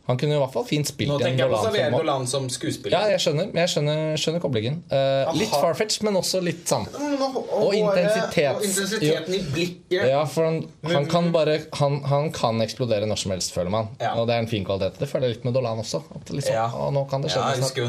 A: Han kunne i hvert fall fint spilt
B: Nå tenker jeg på Xavier. Dolan som skuespiller.
A: Ja, jeg skjønner, jeg skjønner, skjønner koblingen. Uh, litt farfetch, men også litt sånn
B: Og,
A: Og intensitet.
B: og intensiteten i blikket.
A: Ja, for han, han kan bare han, han kan eksplodere når som helst, føler man.
B: Ja.
A: Og det er en fin kvalitet. Det føler jeg litt med Dolan også. Liksom,
B: Ja.
A: å, nå kan det skje
B: Ja, jo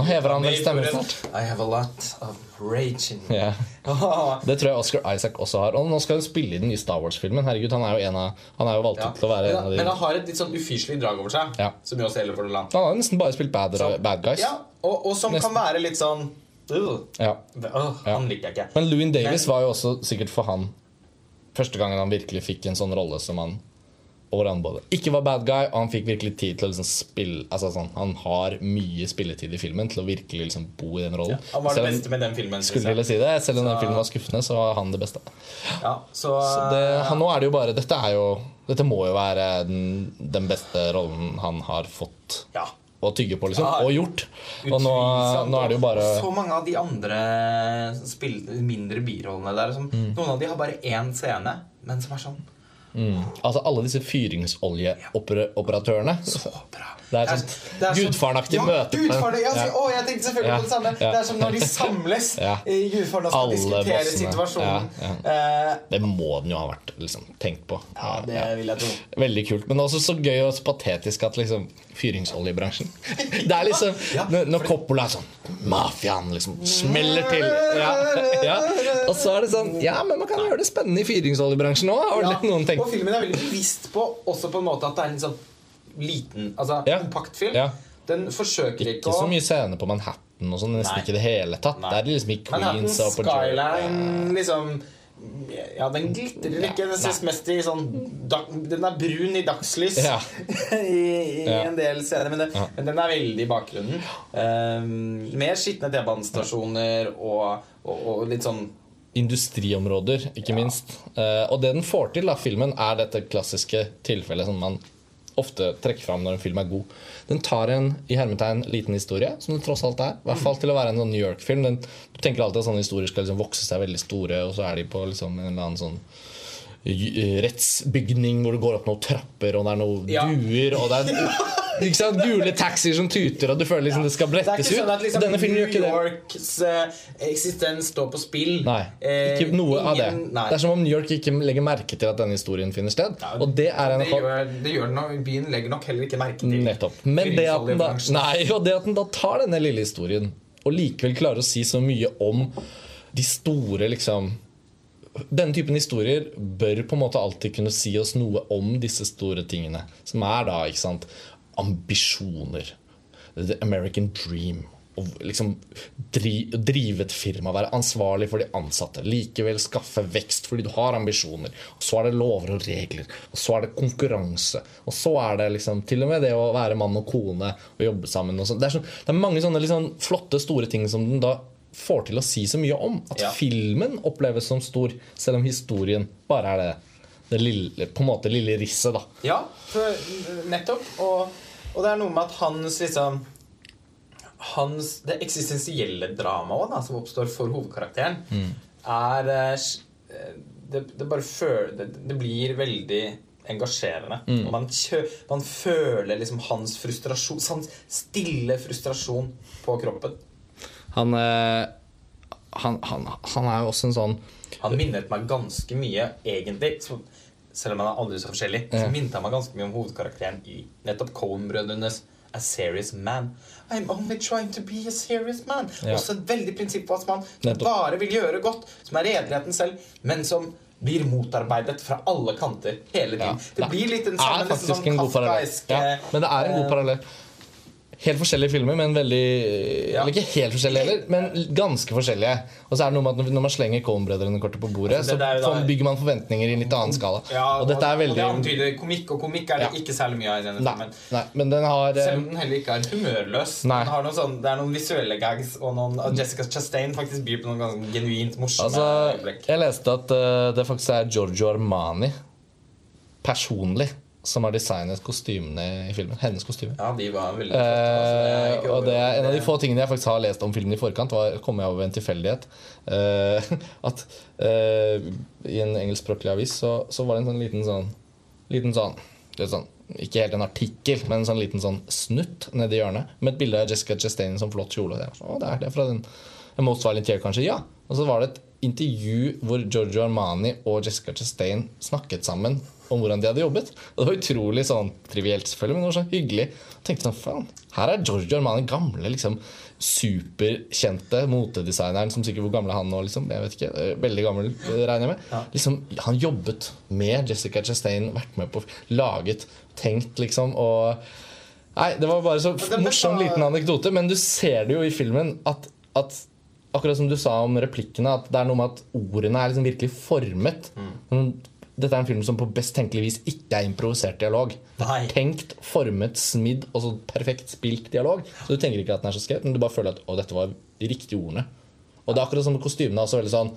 A: Nå hever han vel stemmen snart.
B: I have a lot of rage in me. Yeah.
A: Det tror jeg Oscar Isaac også har. Og nå skal han spille i den nye Star Wars-filmen. Herregud, Han er jo en av Han er jo valgt ut til å være en
B: men,
A: de
B: men han har et litt sånn ufyselig drag over seg,
A: Ja.
B: som gjør også hele for Dolan.
A: Han har nesten bare spilt bad, bad guys.
B: Ja, og, og som
A: Nesten.
B: kan være litt sånn
A: Ja.
B: Oh, Han liker jeg ikke.
A: Men Louis Davis var jo også sikkert for han første gangen han virkelig fikk en sånn rolle som han han både ikke var bad guy, og han fikk virkelig tid til å liksom spille altså sånn, Han har mye spilletid i filmen til å virkelig liksom bo i den rollen.
B: Han var det
A: Selv om-
B: beste med den filmen.
A: skulle
B: jeg.
A: si det Selv om den filmen var skuffende, så var han det beste.
B: Ja, så,
A: Så det, han, nå er det jo bare Dette er jo Dette må jo være den, den beste rollen han har fått
B: ja.
A: Å tygge på, liksom. Og gjort. Og nå, nå er det jo bare
B: Så mange av de andre spill, mindre birollene der som,
A: Mm.
B: Noen av de har bare én scene, men som er sånn
A: Altså alle disse fyringsoljeoperatørene.
B: så bra.
A: Det er sånn gudfaren-aktig
B: ja,
A: møte.
B: Gudfaren, ja,
A: Ja.
B: Å, jeg tenkte selvfølgelig på det samme. Det er som når de samles i Gudfaren og skal
A: Alle
B: diskutere
A: bossene.
B: situasjonen. Eh,
A: Det må den jo ha vært liksom, tenkt på.
B: ja, det vil jeg tro.
A: Veldig kult. Men også så gøy og så patetisk at liksom fyringsoljebransjen Det er liksom. Når, Coppola er sånn Mafiaen liksom smeller til. Ja, ja. Og så er det sånn Ja, men man kan gjøre det spennende i fyringsoljebransjen òg.
B: Og filmen er veldig bevisst på også på en måte at det er en sånn liten, altså
A: Ja.
B: kompakt film.
A: Ja.
B: Den forsøker ikke,
A: Ikke så mye scener på Manhattan og sånn, nesten
B: Nei.
A: ikke i det hele tatt.
B: Nei.
A: Det er liksom i
B: Manhattan
A: Queens Jer-
B: Skyline liksom Ja, den glitrer ikke. Den ses mest i sånn Den er brun i dagslys
A: Ja.
B: i, i
A: Ja.
B: en del scener, men, det,
A: Ja.
B: men den er veldig i bakgrunnen. Um, mer skitne T-banestasjoner og, og, og litt sånn
A: industriområder, ikke minst. Uh, og det den får til, da, filmen, er dette klassiske tilfellet som man ofte trekker fram når en film er god. Den tar en i hermetegn liten historie, som det tross alt er. I hvert fall til å være en sånn New York-film. Du tenker alltid at sånne historier skal liksom vokse seg veldig store, og så er de på liksom en eller annen sånn rettsbygning hvor det går opp noen trapper, og det er noen
B: Ja.
A: duer, og det er ikke sant, gule taxier som tuter, og du føler liksom det skal brettes ut.
B: Det er ikke sånn at liksom,
A: Denne filmen gjør
B: New
A: ikke det.
B: Yorks eh, eksistens står på spill.
A: Nei,
B: Eh,
A: ikke noe av det.
B: Nei.
A: Det er som om New York ikke legger merke til at denne historien finner sted.
B: Ja,
A: Og det er en
B: det gjør, det gjør den, og byen legger nok heller ikke merke til
A: Nettopp. Men det at, den da, nei, og det at den da tar denne lille historien og likevel klarer å si så mye om de store liksom Denne typen historier bør på en måte alltid kunne si oss noe om disse store tingene. Som er da ikke sant, ambisjoner. The American dream. Å liksom dri, drive et firma, være ansvarlig for de ansatte. Likevel skaffe vekst fordi du har ambisjoner. Og så er det lover og regler. Og så er det konkurranse. Og så er det liksom til og med det å være mann og kone og jobbe sammen. Og sånn. det, er så, det er mange sånne liksom flotte, store ting som den da får til å si så mye om. At
B: Ja.
A: filmen oppleves som stor, selv om historien bare er det, det lille, på en måte lille risset. da
B: Ja, nettopp. Og, og det er noe med at hans liksom hans, Det eksistensielle dramaet som oppstår for hovedkarakteren,
A: Mm.
B: er eh, det, det bare føler det, det blir veldig engasjerende.
A: Mm.
B: Man, kjø, man føler liksom hans frustrasjon Hans stille frustrasjon på kroppen.
A: Han, eh, han, han, han er jo også en sånn
B: Han minnet meg ganske mye, egentlig. Så, selv om han er aldri så forskjellig, så minnet han meg ganske mye om hovedkarakteren i nettopp Coen-brødrenes a serious man. I'm only trying to be a serious man.
A: Ja.
B: Også et veldig prinsippfast mann som
A: Nettopp.
B: bare vil gjøre godt, som er redeligheten selv, men som blir motarbeidet fra alle kanter hele tiden. Det blir litt den samme sånn
A: parallell.
B: kafkaiske
A: Ja, men det er en god
B: eh,
A: parallell. Helt forskjellige filmer, men veldig
B: Ja.
A: Eller ikke helt forskjellige heller, men ganske forskjellige. Og så er det noe med at når man slenger Coen-brødrene-kortet på bordet,
B: Altså,
A: så
B: er da-
A: bygger man forventninger i en litt annen skala.
B: Ja,
A: og dette er
B: og det komikk, og komikk er det
A: Ja.
B: ikke særlig mye av i denne
A: Nei,
B: filmen.
A: nei, men den har eh,
B: Selv om den heller ikke er humørløs. Sånn, det er noen visuelle gags, og noen, og Jessica Chastain faktisk byr på noen ganske genuint morsomme
A: Altså, jeg leste at uh, det faktisk er Giorgio Armani personlig som har designet kostymene i filmen. Hennes kostyme.
B: Ja, de var veldig flotte. altså, det
A: Eh, og det er en av de få tingene jeg faktisk har lest om filmen i forkant, var, kom jeg over en tilfeldighet. Uh, at uh, i en engelskspråklig avis så, så var det en sånn liten sånn Liten sånn, sånn Ikke helt en artikkel, men en sånn liten sånn snutt nedi hjørnet med et bilde av Jessica Chastain i sånn flott kjole. Jeg var sånn, Å, det er det fra den Most Violent Year, kanskje? Ja. Og så var det et intervju hvor Giorgio Armani og Jessica Chastain snakket sammen om hvordan de hadde jobbet. Og det var utrolig sånn trivielt, selvfølgelig, men det var så hyggelig. Jeg tenkte sånn, faen, Her er Giorgio Armani, gamle, liksom superkjente motedesigneren som sikkert hvor gammel er han nå, liksom. Jeg vet ikke. Veldig gammel, eh, regner jeg med. Liksom, han jobbet med Jessica Chastain, vært med på Laget, tenkt, liksom. og Nei, det var bare så morsom liten anekdote, men du ser det jo i filmen at, at Akkurat som du sa om replikkene, at det er noe med at ordene er liksom virkelig formet.
B: Mm.
A: Dette er en film som på best tenkelig vis ikke er improvisert dialog.
B: Nei.
A: Tenkt, formet, smidd og så perfekt spilt dialog. Så du tenker ikke at den er så skrevet, men du bare føler at å, dette var de riktige ordene. Og det er akkurat som kostymene. også veldig sånn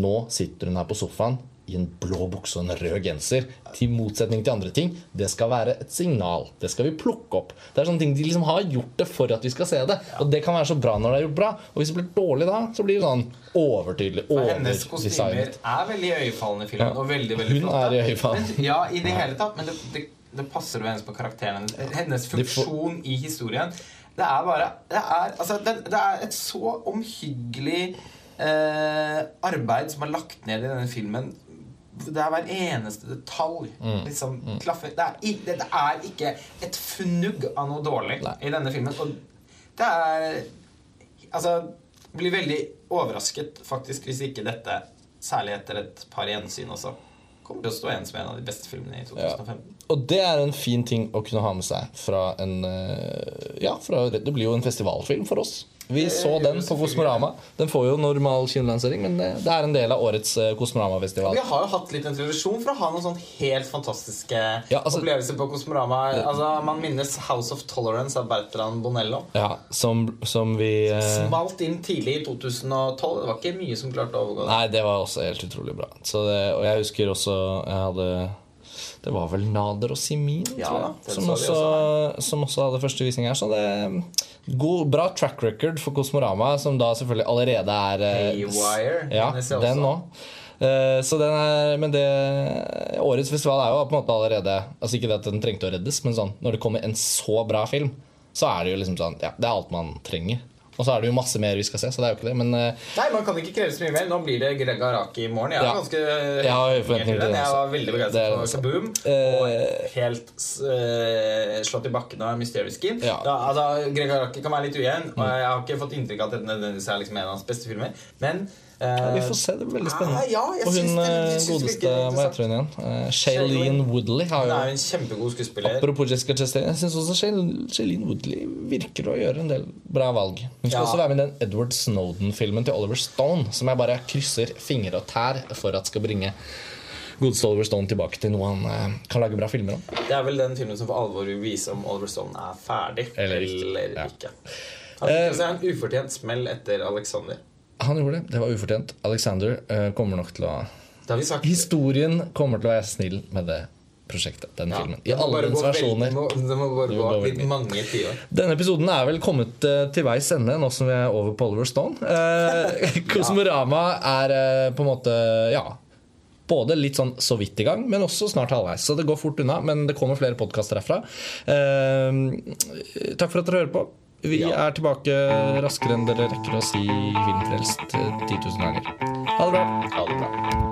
A: Nå sitter hun her på sofaen i en blå bukse og en rød genser. Til motsetning til andre ting. Det skal være et signal. Det skal vi plukke opp. Det er sånne ting De liksom har gjort det for at vi skal se det. Og det kan være så bra når det er gjort bra. Og hvis det blir dårlig da, så blir det sånn overtydelig.
B: For hennes kostymer er veldig øyefallende i filmen.
A: Ja.
B: Og veldig, veldig
A: Hun er i
B: Men- Ja, i det hele tatt. Men det, det, det passer jo hennes på karakteren hennes. Funksjon i historien. Det er bare Det er, altså, det, det er et så omhyggelig eh, arbeid som er lagt ned i denne filmen. Det er hver eneste detalj.
A: Mm.
B: Liksom, klaffer. Det, er, det, er ikke et fnugg av noe dårlig
A: Nei.
B: i denne filmen. Og det er Altså, blir veldig overrasket faktisk hvis ikke dette, særlig etter et par gjensyn også, kommer til å stå igjen som en av de beste filmene i 2015.
A: Og det er en fin ting å kunne ha med seg fra en eh, Ja, fra, det blir jo en festivalfilm for oss. Vi så den på. Kosmorama. Den får jo normal kinolansering, men det, er en del av årets eh, Kosmorama-festival.
B: Vi har jo hatt litt en tradisjon for å ha noen sånn helt fantastiske
A: Ja, altså-
B: opplevelser på Kosmorama. Altså, Man minnes House of Tolerance av Bertrand Bonello.
A: Ja, som, som vi som
B: Smalt inn tidlig i 2012. Det var ikke mye som klarte å overgå det.
A: Nei, det var også helt utrolig bra. Så det, og jeg husker også jeg hadde Det var vel Nader og Simin
B: Ja,
A: tror jeg, som, også, som også hadde første visning her. Så det god, bra track record for Kosmorama, som da selvfølgelig allerede er eh,
B: Haywire
A: Ja, den òg. Så den er, men det Årets festival er jo på en måte allerede Altså Ikke det at den trengte å reddes, men sånn når det kommer en så bra film, så er det jo liksom sånn Ja, det er alt man trenger. Og så er det jo masse mer vi skal se, så det er jo ikke det. Men eh,
B: Nei, man kan ikke kreve så mye mer. Nå blir det Greg Araki i morgen. Jeg,
A: Ja.
B: ganske
A: Jeg har ganske til
B: den. Jeg var veldig begeistret for. Kaboom.
A: Eh,
B: Og helt uh, slått i bakken av Mysterious Skin.
A: Ja. Mm.
B: Da, altså, Greg Araki kan være litt ujevn, og jeg har ikke fått inntrykk av at dette nødvendigvis er liksom en av hans beste filmer. Men Ja,
A: vi får se, det blir veldig spennende.
B: Ah, ja,
A: og hun
B: det- jeg
A: godeste Hva heter hun igjen? Uh, Shailene Woodley har
B: Hun
A: jo
B: er jo en kjempegod skuespiller.
A: Apropos Jessica Chastain, jeg syns også Shail- Shailene Woodley virker å gjøre en del bra valg. Hun skal
B: Ja.
A: også være med i den Edward Snowden-filmen til Oliver Stone, som jeg bare krysser fingre og tær for at skal bringe godeste Oliver Stone tilbake til noe han eh, kan lage bra filmer om.
B: Det er vel den filmen som for alvor vil vise om Oliver Stone er ferdig
A: Eller ikke. Ja.
B: ikke. Han fikk seg en ufortjent smell etter Alexander.
A: Han gjorde det. Det var ufortjent. Alexander eh, kommer nok til å. Historien kommer til å være snill med det prosjektet, den
B: Ja,
A: filmen. I alle dens versjoner.
B: Det må, bare gå
A: av
B: litt mange tiår.
A: Denne episoden er vel kommet uh, til veis ende nå som vi er over på Oliver Stone. Uh, Kosmorama er uh, på en måte ja, både litt sånn så vidt i gang, men også snart halvveis. Så det går fort unna, men det kommer flere podkaster herfra. Eh, takk for at dere hører på. Vi
B: Ja.
A: er tilbake raskere enn dere rekker å si filmfrelst eh, 10 000 ganger. Ha det bra.
B: Ha det bra.